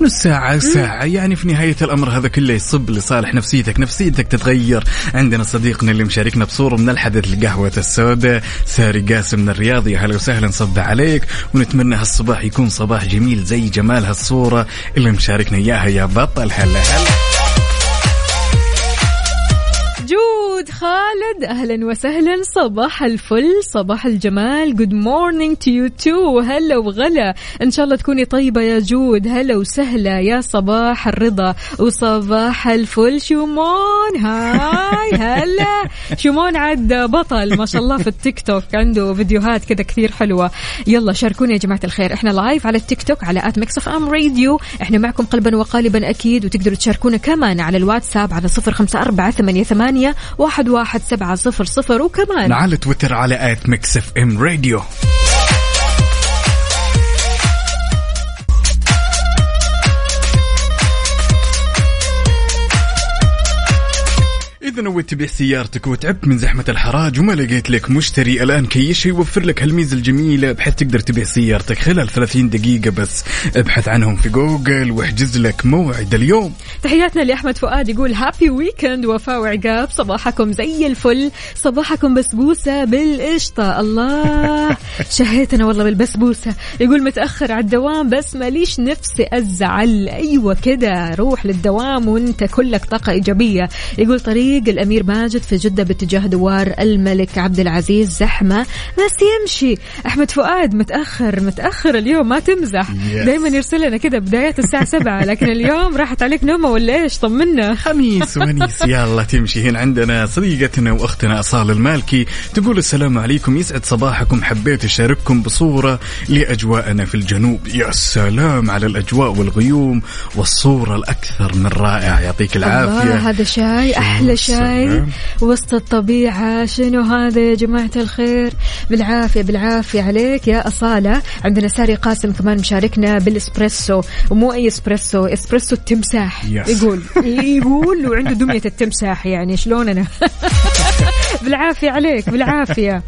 نص ساعة ساعة يعني في نهاية الأمر هذا كله يصب لصالح نفسيتك. نفسيتك تتغير. عندنا صديقنا اللي مشاركنا بصورة من الحدث لقهوة السوداء ساري قاسم من الرياض. يا هلا وسهلا صب عليك. ونتمنى هالصباح يكون صباح جميل زي جمال هالصورة اللي مشاركنا إياها. يا بطل هلا هلا. جود خالد أهلا وسهلا صباح الفل صباح الجمال good morning to you too هلا وغلا. إن شاء الله تكوني طيبة يا جود هلا وسهلا يا صباح الرضا وصباح الفل شومون hi هلا. [LAUGHS] شومون عاد بطل ما شاء الله في التيك توك عنده فيديوهات كذا كثير حلوة. يلا شاركونا يا جماعة الخير إحنا live على التيك توك على at Mix FM Radio إحنا معكم قلبا وقالبا أكيد وتقدروا تشاركونا كمان على الواتساب على صفر خمسة أربعة ثمانية ثمانية واحد واحد سبعة صفر صفر وكمان على تويتر على at Mix FM Radio. إذا نويت تبيع سيارتك وتعبت من زحمة الحراج وما لقيت لك مشتري الآن كيش يوفر لك هالميزة الجميلة؟ بحيث تقدر تبيع سيارتك خلال 30 دقيقة بس. ابحث عنهم في جوجل واحجز لك موعد اليوم. تحياتنا لأحمد فؤاد يقول هابي ويكند وفاء وعقاب. صباحكم زي الفل. صباحكم بسبوسة بالقشطة. الله. [LAUGHS] شهيتنا والله بالبسبوسة. يقول متأخر على الدوام بس ماليش نفسي أزعل. أيوه كده. روح للدوام وانت كلك طاقة إيجابية. يقول طريق الأمير ماجد في جدة باتجاه دوار الملك عبد العزيز زحمة. بس يمشي. أحمد فؤاد متأخر متأخر اليوم ما تمزح. Yes. دائما يرسل لنا كده بدايات الساعة 7 لكن اليوم راحت عليك نومة ولا إيش؟ طمنا. خميس ونيس يلا تمشي. هنا عندنا صديقتنا وأختنا أصال المالكي تقول السلام عليكم. يسعد صباحكم. حبيت أشارككم بصورة لأجواءنا في الجنوب. يا سلام على الأجواء والغيوم والصورة الأكثر من رائعة. يعطيك العافية. الله هذا شاي. أحلى شاي. سلام. وسط الطبيعة شنو هذا يا جماعة الخير؟ بالعافية بالعافية عليك يا أصالة. عندنا ساري قاسم كمان مشاركنا بالإسبريسو ومو أي إسبريسو إسبريسو التمساح. Yes. يقول [LAUGHS] يقول وعنده دمية التمساح يعني شلون أنا؟ [LAUGHS] بالعافية عليك بالعافية.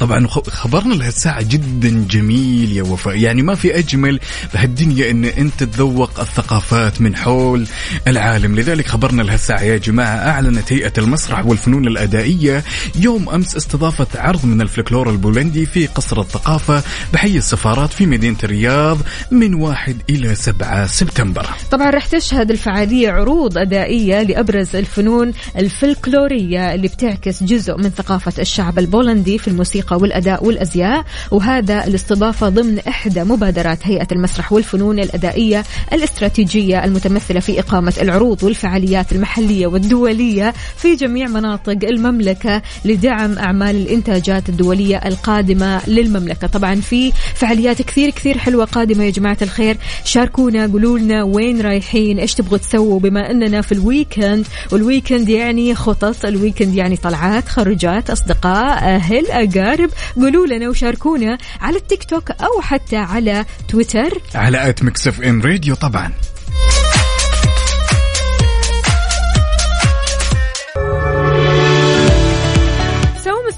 طبعا خبرنا لهالساعة جدا جميل يا وفاء. يعني ما في أجمل بهالدنيا أن أنت تذوق الثقافات من حول العالم. لذلك خبرنا لهالساعة يا جماعة أعلنت هيئة المسرح والفنون الأدائية يوم أمس استضافت عرض من الفلكلور البولندي في قصر الثقافة بحي السفارات في مدينة الرياض من 1 إلى 7 سبتمبر. طبعا رح تشهد الفعالية عروض أدائية لأبرز الفنون الفلكلورية اللي بتعكس جزء من ثقافة الشعب البولندي في الموسيقى والأداء والأزياء وهذا الاستضافة ضمن إحدى مبادرات هيئة المسرح والفنون الأدائية الاستراتيجية المتمثلة في إقامة العروض والفعاليات المحلية والدولية في جميع مناطق المملكة لدعم أعمال الإنتاجات الدولية القادمة للمملكة. طبعا في فعاليات كثير كثير حلوة قادمة يا جماعة الخير. شاركونا قولوا لنا وين رايحين إيش تبغوا تسووا؟ بما أننا في ال weekend وال weekend يعني خطط ال weekend يعني طلعات خرجات أصدقاء أهل اقارب قولوا لنا وشاركونا على التيك توك أو حتى على تويتر. على at Mix FM Radio طبعا.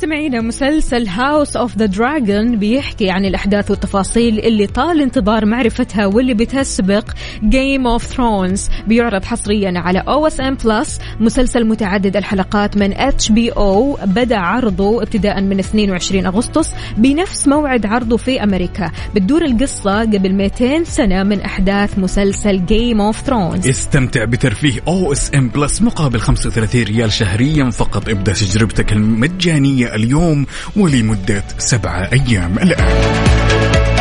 مستمعينا مسلسل House of the Dragon بيحكي عن الأحداث والتفاصيل اللي طال انتظار معرفتها واللي بتسبق Game of Thrones بيعرض حصريا على OSN Plus مسلسل متعدد الحلقات من HBO بدأ عرضه ابتداء من 22 أغسطس بنفس موعد عرضه في أمريكا. بتدور القصة قبل 200 سنة من أحداث مسلسل جيم اوف ثرونز استمتع بترفيه OSN Plus مقابل 35 ريال شهريا فقط. ابدأ تجربتك المجانية اليوم ولمدة سبعه أيام الآن.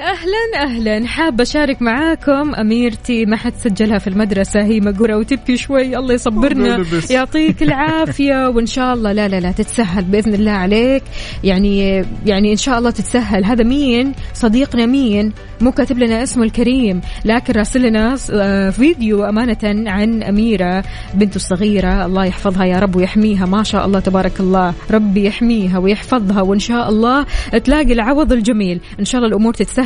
أهلا أهلا حابه أشارك معاكم. أميرتي ما حد سجلها في المدرسة هي مقوره وتبكي شوي. الله يصبرنا. يعطيك [LAUGHS] العافية وإن شاء الله لا لا لا تتسهل بإذن الله عليك. يعني يعني إن شاء الله تتسهل. هذا مين؟ صديقنا مين؟ مو كاتب لنا اسمه الكريم لكن راسل لنا آه، فيديو أمانة عن أميرة بنته الصغيرة. الله يحفظها يا رب ويحميها. ما شاء الله تبارك الله. ربي يحميها ويحفظها. وإن شاء الله تلاقي العوض الجميل. إن شاء الله الأمور تتسهل.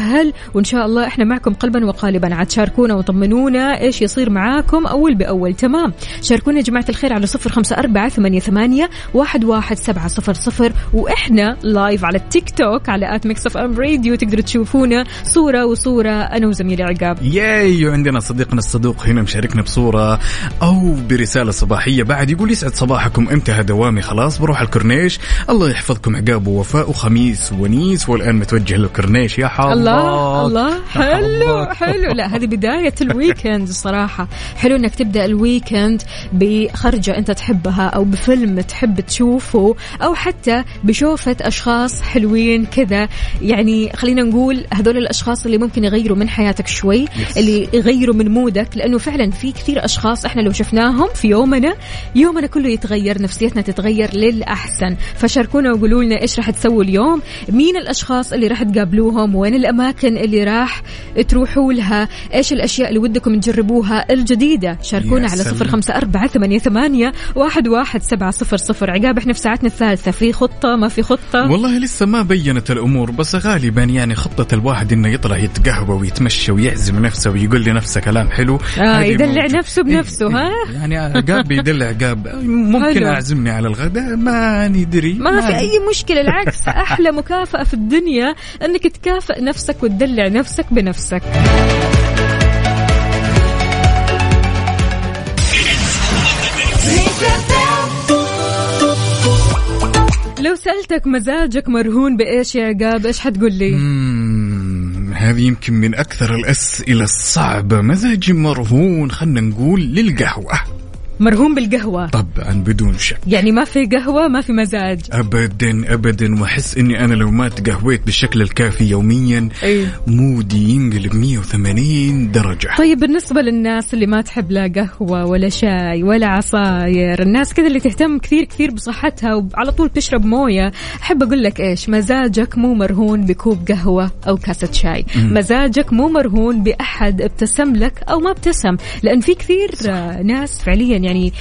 وإن شاء الله إحنا معكم قلبا وقالبا. عاد شاركونا وطمنونا إيش يصير معاكم أول بأول. تمام؟ شاركونا يا جماعة الخير على صفر خمسة أربعة ثمانية, ثمانية واحد, واحد سبعة صفر صفر. وإحنا live على التيك توك على at Mix FM Radio. تقدروا تشوفونا صوت وصورة. أنا وزميلي عقاب yay وعندنا صديقنا الصدوق هنا مشاركنا بصورة أو برسالة صباحية. بعد يقول يسعد صباحكم. انتهى دوامي؟ خلاص بروح الكورنيش. الله يحفظكم عقاب ووفاء وخميس ونيس. والآن متوجه للكورنيش. يا حظ الله الله. حلو. حلو. لا هذه بداية ال weekend الصراحة حلو إنك تبدأ ال weekend بخرجة أنت تحبها أو بفيلم تحب تشوفه أو حتى بشوفة أشخاص حلوين كذا. يعني خلينا نقول هذول الأشخاص اللي ممكن يغيروا من حياتك شوي اللي يغيروا من mood ك لأنه فعلا في كثير أشخاص إحنا لو شفناهم في يومنا يومنا كله يتغير نفسيتنا تتغير للأحسن. فشاركونا وقولوا لنا إيش راح تسووا اليوم مين الأشخاص اللي راح تقابلوهم وين الأماكن اللي راح تروحوا لها. إيش الأشياء اللي ودكم تجربوها الجديدة؟ شاركونا على. صفر خمسة أربعة ثمانية, ثمانية واحد, واحد سبعة صفر صفر. عقاب إحنا في ساعتنا الثالثة. في خطة؟ ما في خطة؟ والله لسه ما بينت الأمور بس غالبا يعني خطة الواحد إنه يطلع يتقهوى ويتمشى ويعزم نفسه ويقول لنفسه كلام حلو. آه يدلع موجود. نفسه بنفسه ها؟ يعني عقاب بيدلع عقاب. ممكن حلو. أعزمني على الغداء؟ ما ندري. ما في أي مشكلة العكس. أحلى مكافأة في الدنيا إنك تكافئ نفسك وتدلع نفسك بنفسك. لو سألتك مزاجك مرهون بإيش يا عقاب إيش حتقول لي؟ هذه يمكن من أكثر الأسئلة الصعبة. مزاجي مرهون خلنا نقول للقهوة. مرهون بالقهوة. طبعا بدون شك. يعني ما في قهوة ما في مزاج. ابدا ابدا وأحس إني أنا لو ما تقهويت بالشكل الكافي يوميا أي. مودي ينقلب 180 درجة. طيب بالنسبة للناس اللي ما تحب لا قهوة ولا شاي ولا عصاير الناس كذا اللي تهتم كثير كثير بصحتها وعلى طول تشرب موية أحب أقول لك إيش؟ مزاجك مو مرهون بكوب قهوة أو كاسة شاي. مزاجك مو مرهون بأحد ابتسم لك أو ما ابتسم. لأن في كثير آه، ناس فعليا يعني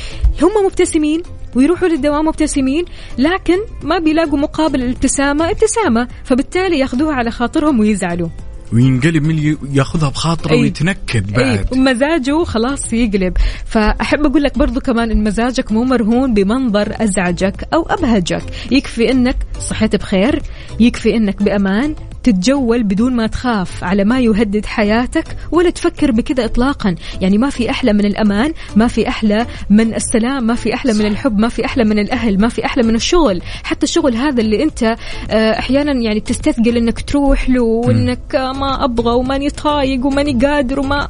هم مبتسمين ويروحوا للدوام مبتسمين لكن ما بيلاقوا مقابل الابتسامة ابتسامة. فبالتالي ياخذوها على خاطرهم ويزعلوا. وينقلب من ياخذها بخاطره أي. ويتنكد بعد. اي مزاجه خلاص يقلب. فأحب أقول لك برضو كمان إن مزاجك مو مرهون بمنظر أزعجك أو أبهجك. يكفي إنك صحيت بخير يكفي إنك بأمان تتجول بدون ما تخاف على ما يهدد حياتك ولا تفكر بكذا اطلاقا. يعني ما في أحلى من الأمان ما في أحلى من السلام ما في أحلى من الحب ما في أحلى من الأهل ما في أحلى من الشغل. حتى الشغل هذا اللي أنت آه، أحيانا يعني تستثقل إنك تروح له وإنك ما أبغى وماني طايق وماني قادر وما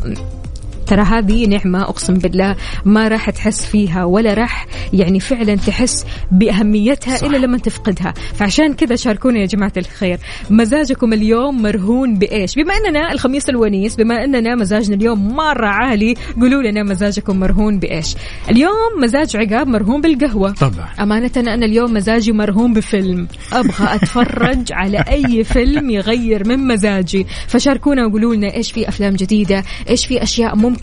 ترى هذه نعمة أقسم بالله ما راح تحس فيها ولا راح يعني فعلا تحس بأهميتها صح. إلا لما تفقدها. فعشان كذا شاركونا يا جماعة الخير. مزاجكم اليوم مرهون بإيش؟ بما أننا الخميس الونيس بما أننا مزاجنا اليوم مرة عالي قولوا لنا مزاجكم مرهون بإيش؟ اليوم مزاج عقاب مرهون بالقهوة. طبعا. أمانة أنا اليوم مزاجي مرهون بفيلم. أبغى أتفرج على أي فيلم يغير من مزاجي. فشاركونا وقولوا لنا إيش في أفلام جديدة؟ إيش في أشياء ممكن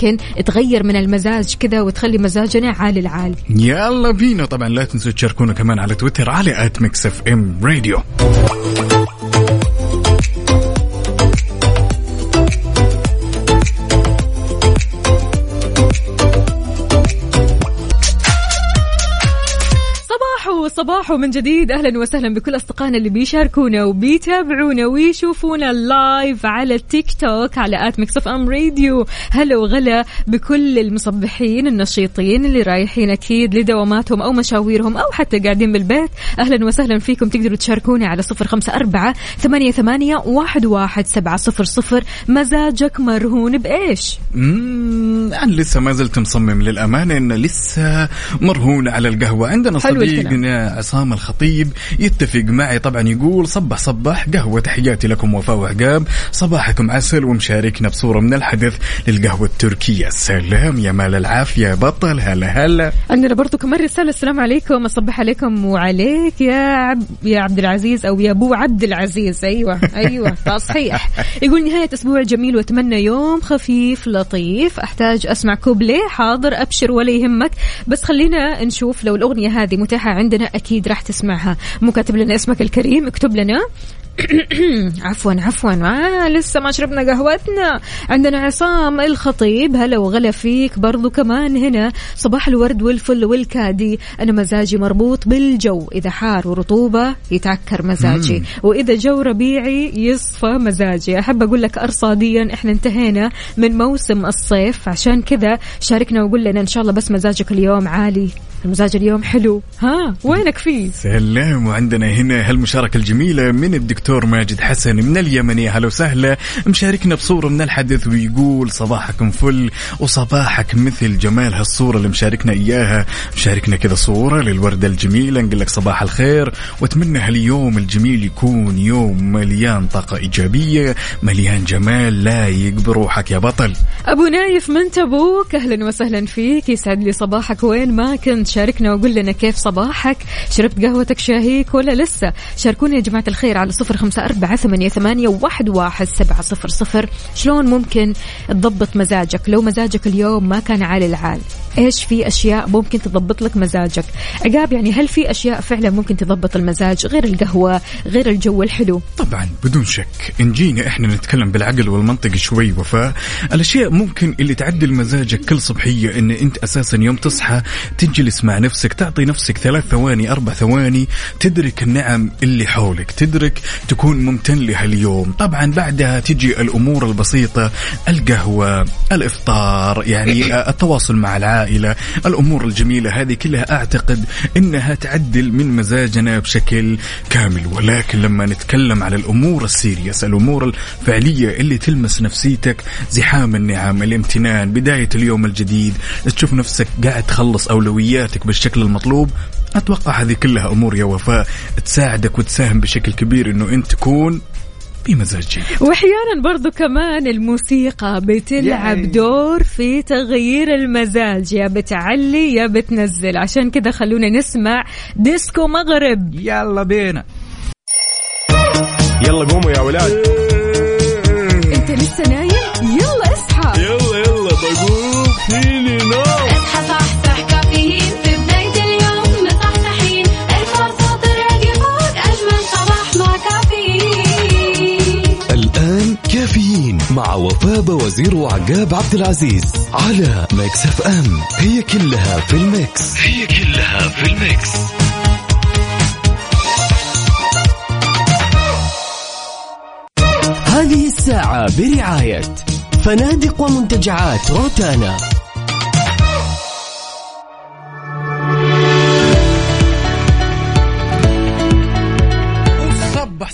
تغير من المزاج كذا وتخلي مزاجنا عال العال يلا بينا. طبعا لا تنسوا تشاركونا كمان على تويتر على at Mix FM Radio صباحو صباحو من جديد أهلا وسهلا بكل أصدقائنا اللي بيشاركونا وبيتابعونا ويشوفونا live على التيك توك على at Mix FM Radio. هلا وغلا بكل المصبحين النشيطين اللي رايحين أكيد لدواماتهم أو مشاويرهم أو حتى قاعدين بالبيت. أهلا وسهلا فيكم تقدروا تشاركونا على صفر خمسة أربعة ثمانية, ثمانية واحد, واحد سبعة صفر صفر. مزاجك مرهون بإيش؟ أنا لسه ما زلت مصمم للأمانة ان لسه مرهون على القهوة. عندنا. صديقنا عصام الخطيب. يتفق معي طبعا يقول صبح صبح قهوة تحياتي لكم وفاء وعقاب صباحكم عسل ومشاركنا بصورة من الحدث للقهوة التركية. سلام يا مال العافية بطل هلا هلا. عندنا برضو كمان رسالة السلام عليكم أصبح عليكم وعليك يا عب يا عبد العزيز أو يا أبو عبد العزيز. أيوة أيوة تصحيح يقول نهاية أسبوع جميل وأتمنى يوم خفيف لطيف. أحتاج أسمع كوبليه حاضر أبشر ولا يهمك. بس خلينا نشوف لو الأغنية هذه متاحة عندنا أكيد راح تسمعها. مو كاتب لنا اسمك الكريم اكتب لنا. [CLEARS THROAT] عفوا عفوا. آه لسه ما شربنا قهوتنا. عندنا عصام الخطيب. هلا وغلا فيك برضو كمان هنا. صباح الورد والفل والكادي. أنا مزاجي مربوط بالجو. إذا حار ورطوبة يتعكر مزاجي. وإذا جو ربيعي يصفى مزاجي. أحب أقول لك أرصاديا إحنا انتهينا من موسم الصيف. عشان كذا شاركنا وقول لنا إن شاء الله بس مزاجك اليوم عالي. المزاج اليوم حلو. ها وينك فيه؟ سلام وعندنا هنا هالمشاركة الجميلة من الدكتور ماجد حسن من اليمن يا هلا وسهلا. مشاركنا بصورة من الحدث ويقول صباحكم فل وصباحك مثل جمال. هالصورة اللي مشاركنا إياها. مشاركنا كذا صورة للوردة الجميلة. نقول لك صباح الخير. وأتمنى هاليوم الجميل يكون يوم مليان طاقة إيجابية مليان جمال. لايق بروحك يا بطل. أبو نايف من تبوك. أهلا وسهلا فيك. يسعد لي صباحك. وين ما كنت شاركنا وقول لنا كيف صباحك؟ شربت قهوتك شاهيك ولا لسه؟ شاركونا يا جماعة الخير على صفر خمسة أربعة ثمانية, ثمانية واحد, واحد سبعه صفر صفر. شلون ممكن تضبط مزاجك؟ لو مزاجك اليوم ما كان عالي العال إيش في أشياء ممكن تضبط لك مزاجك؟ عقاب يعني هل في أشياء فعلا ممكن تضبط المزاج غير القهوة غير الجو الحلو؟ طبعا بدون شك. إن جينا إحنا نتكلم بالعقل والمنطق شوي وفاء الأشياء ممكن اللي تعدل مزاجك كل صبحية إن أنت أساسا يوم تصحى تجلس مع نفسك تعطي نفسك ثلاث ثواني أربع ثواني تدرك النعم اللي حولك تدرك تكون ممتن لها اليوم طبعا بعدها تجي الأمور البسيطة القهوة الإفطار يعني [COUGHS] التواصل مع العائلة الأمور الجميلة هذه كلها أعتقد إنها تعدل من مزاجنا بشكل كامل. ولكن لما نتكلم على الأمور السيريس الأمور الفعلية اللي تلمس نفسيتك زحام النعم الامتنان بداية اليوم الجديد تشوف نفسك قاعد تخلص اولوياتك بالشكل المطلوب أتوقع هذه كلها أمور يا وفاء تساعدك وتساهم بشكل كبير إنه أنت تكون بمزاج جيد. وأحيانا برضو كمان الموسيقى بتلعب ياي. دور في تغيير المزاج يا بتعلي يا بتنزل. عشان كذا خلونا نسمع ديسكو مغرب. يلا بينا. يلا قوموا يا ولاد. كافيين مع وفاء وزير وعقاب عبد العزيز على ميكس اف ام. هي كلها في الميكس. هي كلها في الميكس. هذه الساعة برعاية فنادق ومنتجعات روتانا.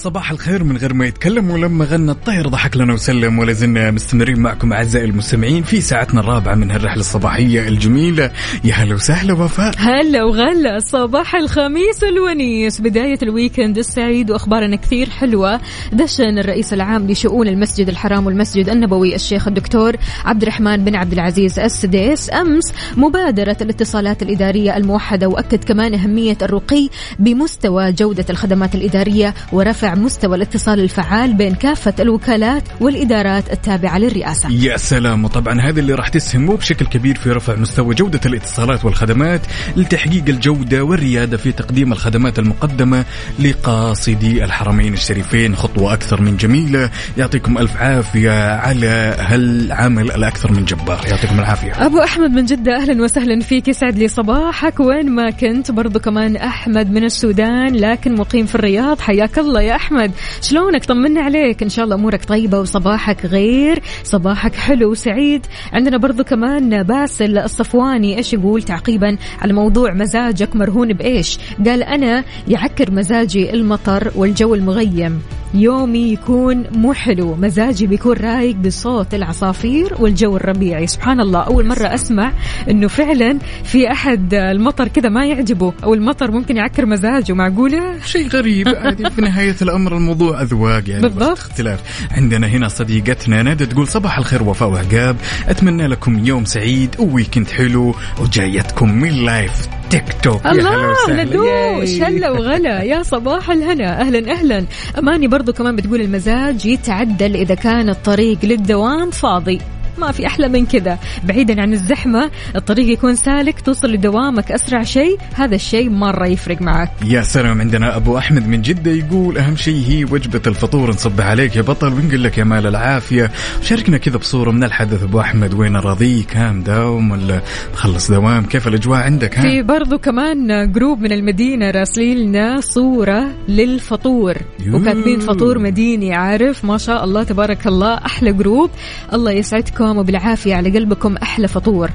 صباح الخير من غير ما يتكلم ولما غنى الطير ضحك لنا وسلم ولا زلنا مستمرين معكم أعزائي المستمعين في ساعتنا الرابعة من هالرحلة الصباحية الجميلة. يا هلا وسهلا وفاء. هلا وغلا صباح الخميس الونيس. بداية ال weekend السعيد وأخبارنا كثير حلوة. دشن الرئيس العام لشؤون المسجد الحرام والمسجد النبوي الشيخ الدكتور عبد الرحمن بن عبد العزيز السديس. أمس مبادرة الاتصالات الإدارية الموحدة وأكد كمان أهمية الرقي بمستوى جودة الخدمات الإدارية ورفع مستوى الاتصال الفعال بين كافة الوكالات والإدارات التابعة للرئاسة. يا سلام. وطبعا هذا اللي راح تسهم بشكل كبير في رفع مستوى جودة الاتصالات والخدمات لتحقيق الجودة والريادة في تقديم الخدمات المقدمة لقاصدي الحرمين الشريفين. خطوة أكثر من جميلة. يعطيكم ألف عافية على هالعمل الأكثر من جبار. يعطيكم العافية. أبو أحمد من جدة أهلا وسهلا فيك. يسعد لي صباحك. وين ما كنت برضو كمان أحمد من السودان لكن مقيم في الرياض. حياك الله يا أحمد. شلونك؟ طمنا عليك. إن شاء الله أمورك طيبة وصباحك غير صباحك حلو وسعيد. عندنا برضو كمان باسل الصفواني. إيش يقول تعقيبا على موضوع مزاجك مرهون بإيش؟ قال أنا يعكر مزاجي المطر والجو المغيم. يومي يكون مو حلو. مزاجي بيكون رايق بصوت العصافير والجو الربيعي. سبحان الله. أول مرة أسمع أنه فعلا في أحد المطر كذا ما يعجبه أو المطر ممكن يعكر مزاجه. معقولة؟ شيء غريب. عادي في نهاية الأمر الموضوع أذواق. يعني بالضبط. اختلاف. عندنا هنا صديقتنا ندى تقول صباح الخير وفاء وعقاب أتمنى لكم يوم سعيد و weekend حلو وجايتكم من live تيك توك. الله. ندوش. هلا وغلا. يا صباح الهنا. أهلا أهلا. أماني برضو كمان بتقول المزاج يتعدل إذا كان الطريق للدوام فاضي. ما في أحلى من كذا. بعيدا عن الزحمة الطريق يكون سالك توصل لدوامك أسرع شيء هذا الشيء مرة يفرق معك. يا سلام عندنا أبو أحمد من جدة يقول أهم شيء هي وجبة الفطور نصب عليك يا بطل ونقول لك يا مال العافية. شاركنا كذا بصورة من الحدث. أبو أحمد وين راضيك ها مداوم ولا مخلص دوام؟ كيف الأجواء عندك ها؟ في برضو كمان group من المدينة راسلين لنا صورة للفطور. وكاتبين فطور مديني عارف؟ ما شاء الله تبارك الله أحلى group. الله يسعدكم. وبالعافية على قلبكم أحلى فطور.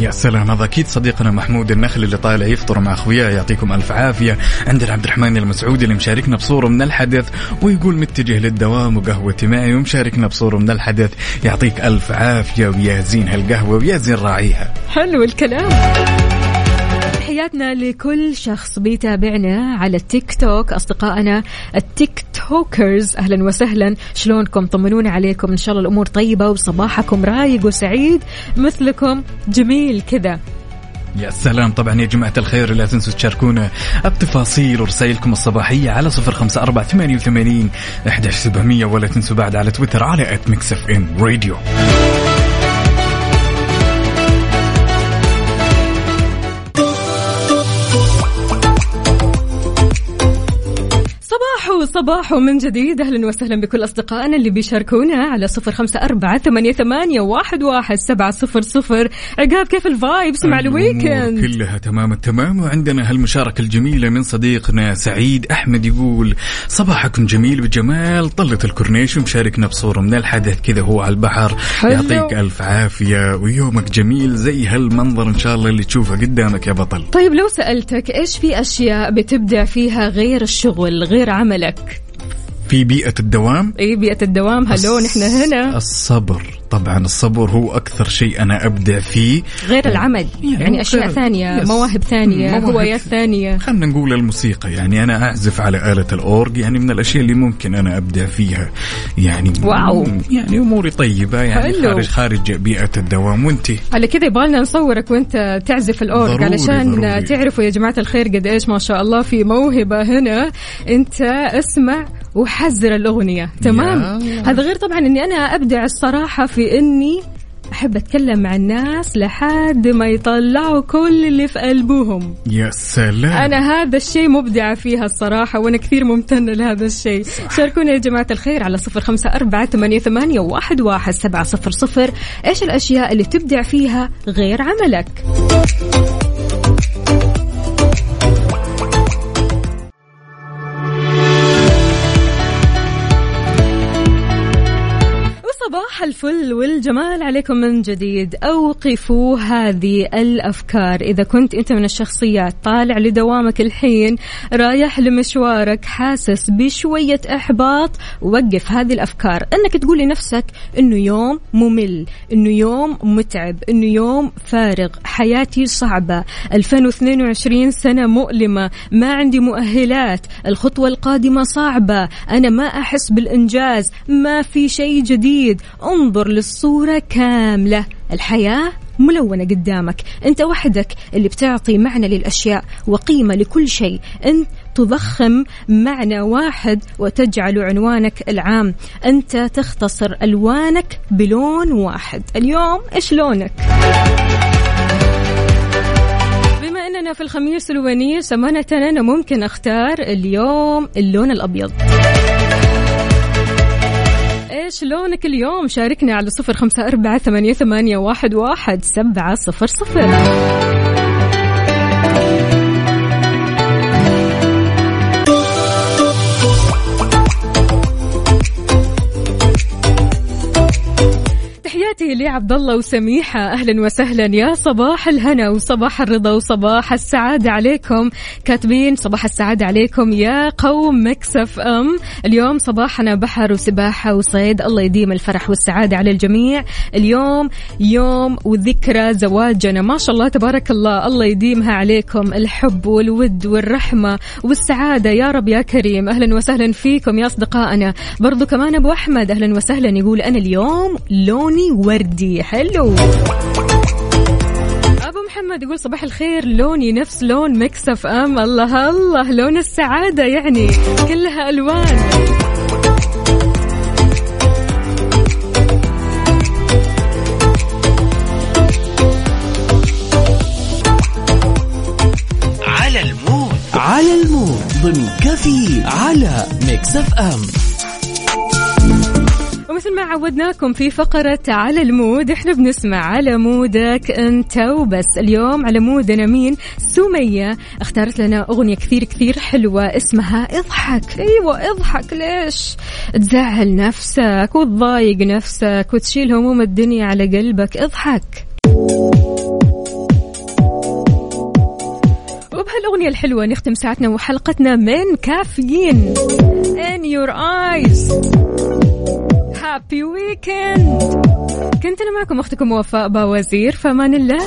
يا سلام. هذا أكيد صديقنا محمود النخل اللي طالع يفطر مع أخوياه يعطيكم ألف عافية. عندنا عبد الرحمن المسعودي اللي مشاركنا بصوره من الحدث ويقول متجه للدوام وقهوتي معي ومشاركنا بصوره من الحدث يعطيك ألف عافية ويا زين هالقهوة ويا زين راعيها. حلو الكلام. تحياتنا لكل شخص بيتابعنا على التيك توك. أصدقائنا ال TikTokers أهلا وسهلا. شلونكم؟ طمنونا عليكم. إن شاء الله الأمور طيبة وصباحكم رايق وسعيد. مثلكم جميل كذا. يا سلام. طبعا يا جماعة الخير لا تنسوا تشاركونا التفاصيل ورسائلكم الصباحية على صفر خمسة أربعة ثمانية وثمانين أحداش سبعمية. ولا تنسوا بعد على تويتر على at Mix FM Radio صباح صباح من جديد. أهلا وسهلا بكل أصدقائنا اللي بيشاركونا على صفر خمسة أربعة ثمانية, ثمانية واحد, واحد سبعة صفر صفر. عقاب كيف ال vibes مع ال weekend؟ كلها تمام التمام وعندنا هالمشاركة الجميلة من صديقنا سعيد أحمد يقول صباحكم جميل بجمال طلة الكورنيش ومشاركنا بصورة من الحدث كذا هو على البحر. حلو. يعطيك ألف عافية ويومك جميل زي هالمنظر إن شاء الله اللي تشوفه قدامك يا بطل. طيب لو سألتك إيش في أشياء بتبدع فيها غير الشغل غير عملك؟ لك في بيئة الدوام. إيه بيئة الدوام. هلو نحن هنا. الصبر. طبعا الصبر هو أكثر شيء أنا أبدع فيه. غير العمل. يعني يعني أشياء ثانية يس. مواهب ثانية. هوايات ثانية. خلينا نقول الموسيقى. يعني أنا أعزف على آلة الأورج يعني من الأشياء اللي ممكن أنا أبدع فيها. يعني واو. يعني أموري طيبة يعني حلو. خارج خارج بيئة الدوام. وأنتِ؟ على كذا يبغالنا نصورك وأنت تعزف الأورج ضروري، علشان ضروري. تعرفوا يا جماعة الخير قد إيش ما شاء الله في موهبة هنا. أنت اسمع وحزر الأغنية. تمام. هذا غير طبعا إني أنا أبدع الصراحة في إني أحب أتكلم مع الناس لحد ما يطلعوا كل اللي في قلبهم. يا سلام. أنا هذا الشيء مبدعة فيها الصراحة وأنا كثير ممتنة لهذا الشيء. شاركونا يا جماعة الخير على صفر خمسة أربعة ثمانية, ثمانية واحد, واحد سبعة صفر صفر. إيش الأشياء اللي تبدع فيها غير عملك؟ صباح الفل والجمال عليكم من جديد. أوقفوا هذه الأفكار. إذا كنت أنت من الشخصيات طالع لدوامك الحين رايح لمشوارك حاسس بشوية إحباط وقف هذه الأفكار. أنك تقول لنفسك أنه يوم ممل أنه يوم متعب أنه يوم فارغ. حياتي صعبة. 2022 سنة مؤلمة. ما عندي مؤهلات. الخطوة القادمة صعبة. أنا ما أحس بالإنجاز. ما في شيء جديد. انظر للصورة كاملة. الحياة ملونة قدامك. أنت وحدك اللي بتعطي معنى للأشياء وقيمة لكل شيء. أنت تضخم معنى واحد وتجعل عنوانك العام. أنت تختصر ألوانك بلون واحد. اليوم إيش لونك؟ بما أننا في الخميس الونيس أمانة أنا ممكن أختار اليوم اللون الأبيض. إيش لونك اليوم؟ شاركنا على صفر خمسة أربعة ثمانية, ثمانية واحد, واحد سبعة صفر صفر. تحياتي لعبد الله وسميحة. أهلا وسهلا يا صباح الهنا وصباح الرضا وصباح السعادة عليكم. كاتبين صباح السعادة عليكم يا قوم مكسف أم. اليوم صباحنا بحر وسباحة وصيد. الله يديم الفرح والسعادة على الجميع. اليوم يوم وذكرى زواجنا. ما شاء الله تبارك الله. الله يديمها عليكم. الحب والود والرحمة والسعادة. يا رب يا كريم. أهلا وسهلا فيكم يا أصدقائنا. برضو كمان أبو أحمد. أهلا وسهلا. يقول أنا اليوم لوني وردي حلو أبو محمد يقول صباح الخير. لوني نفس لون Mix FM. الله الله. لون السعادة يعني كلها ألوان. على ال mood. على ال mood. ضمن coffee على Mix FM. ومثل ما عودناكم في فقرة على ال mood إحنا بنسمع على mood ك أنت وبس. اليوم على mood نا مين؟ سمية. اختارت لنا أغنية كثير كثير حلوة اسمها اضحك أيوه اضحك ليش؟ تزعل نفسك وتضايق نفسك وتشيل هموم الدنيا على قلبك. اضحك. وبهالأغنية الحلوة نختم ساعتنا وحلقتنا من كافيين. In your eyes. هابي ويكند كنت أنا معكم أختكم وفاء باوزير فمان الله.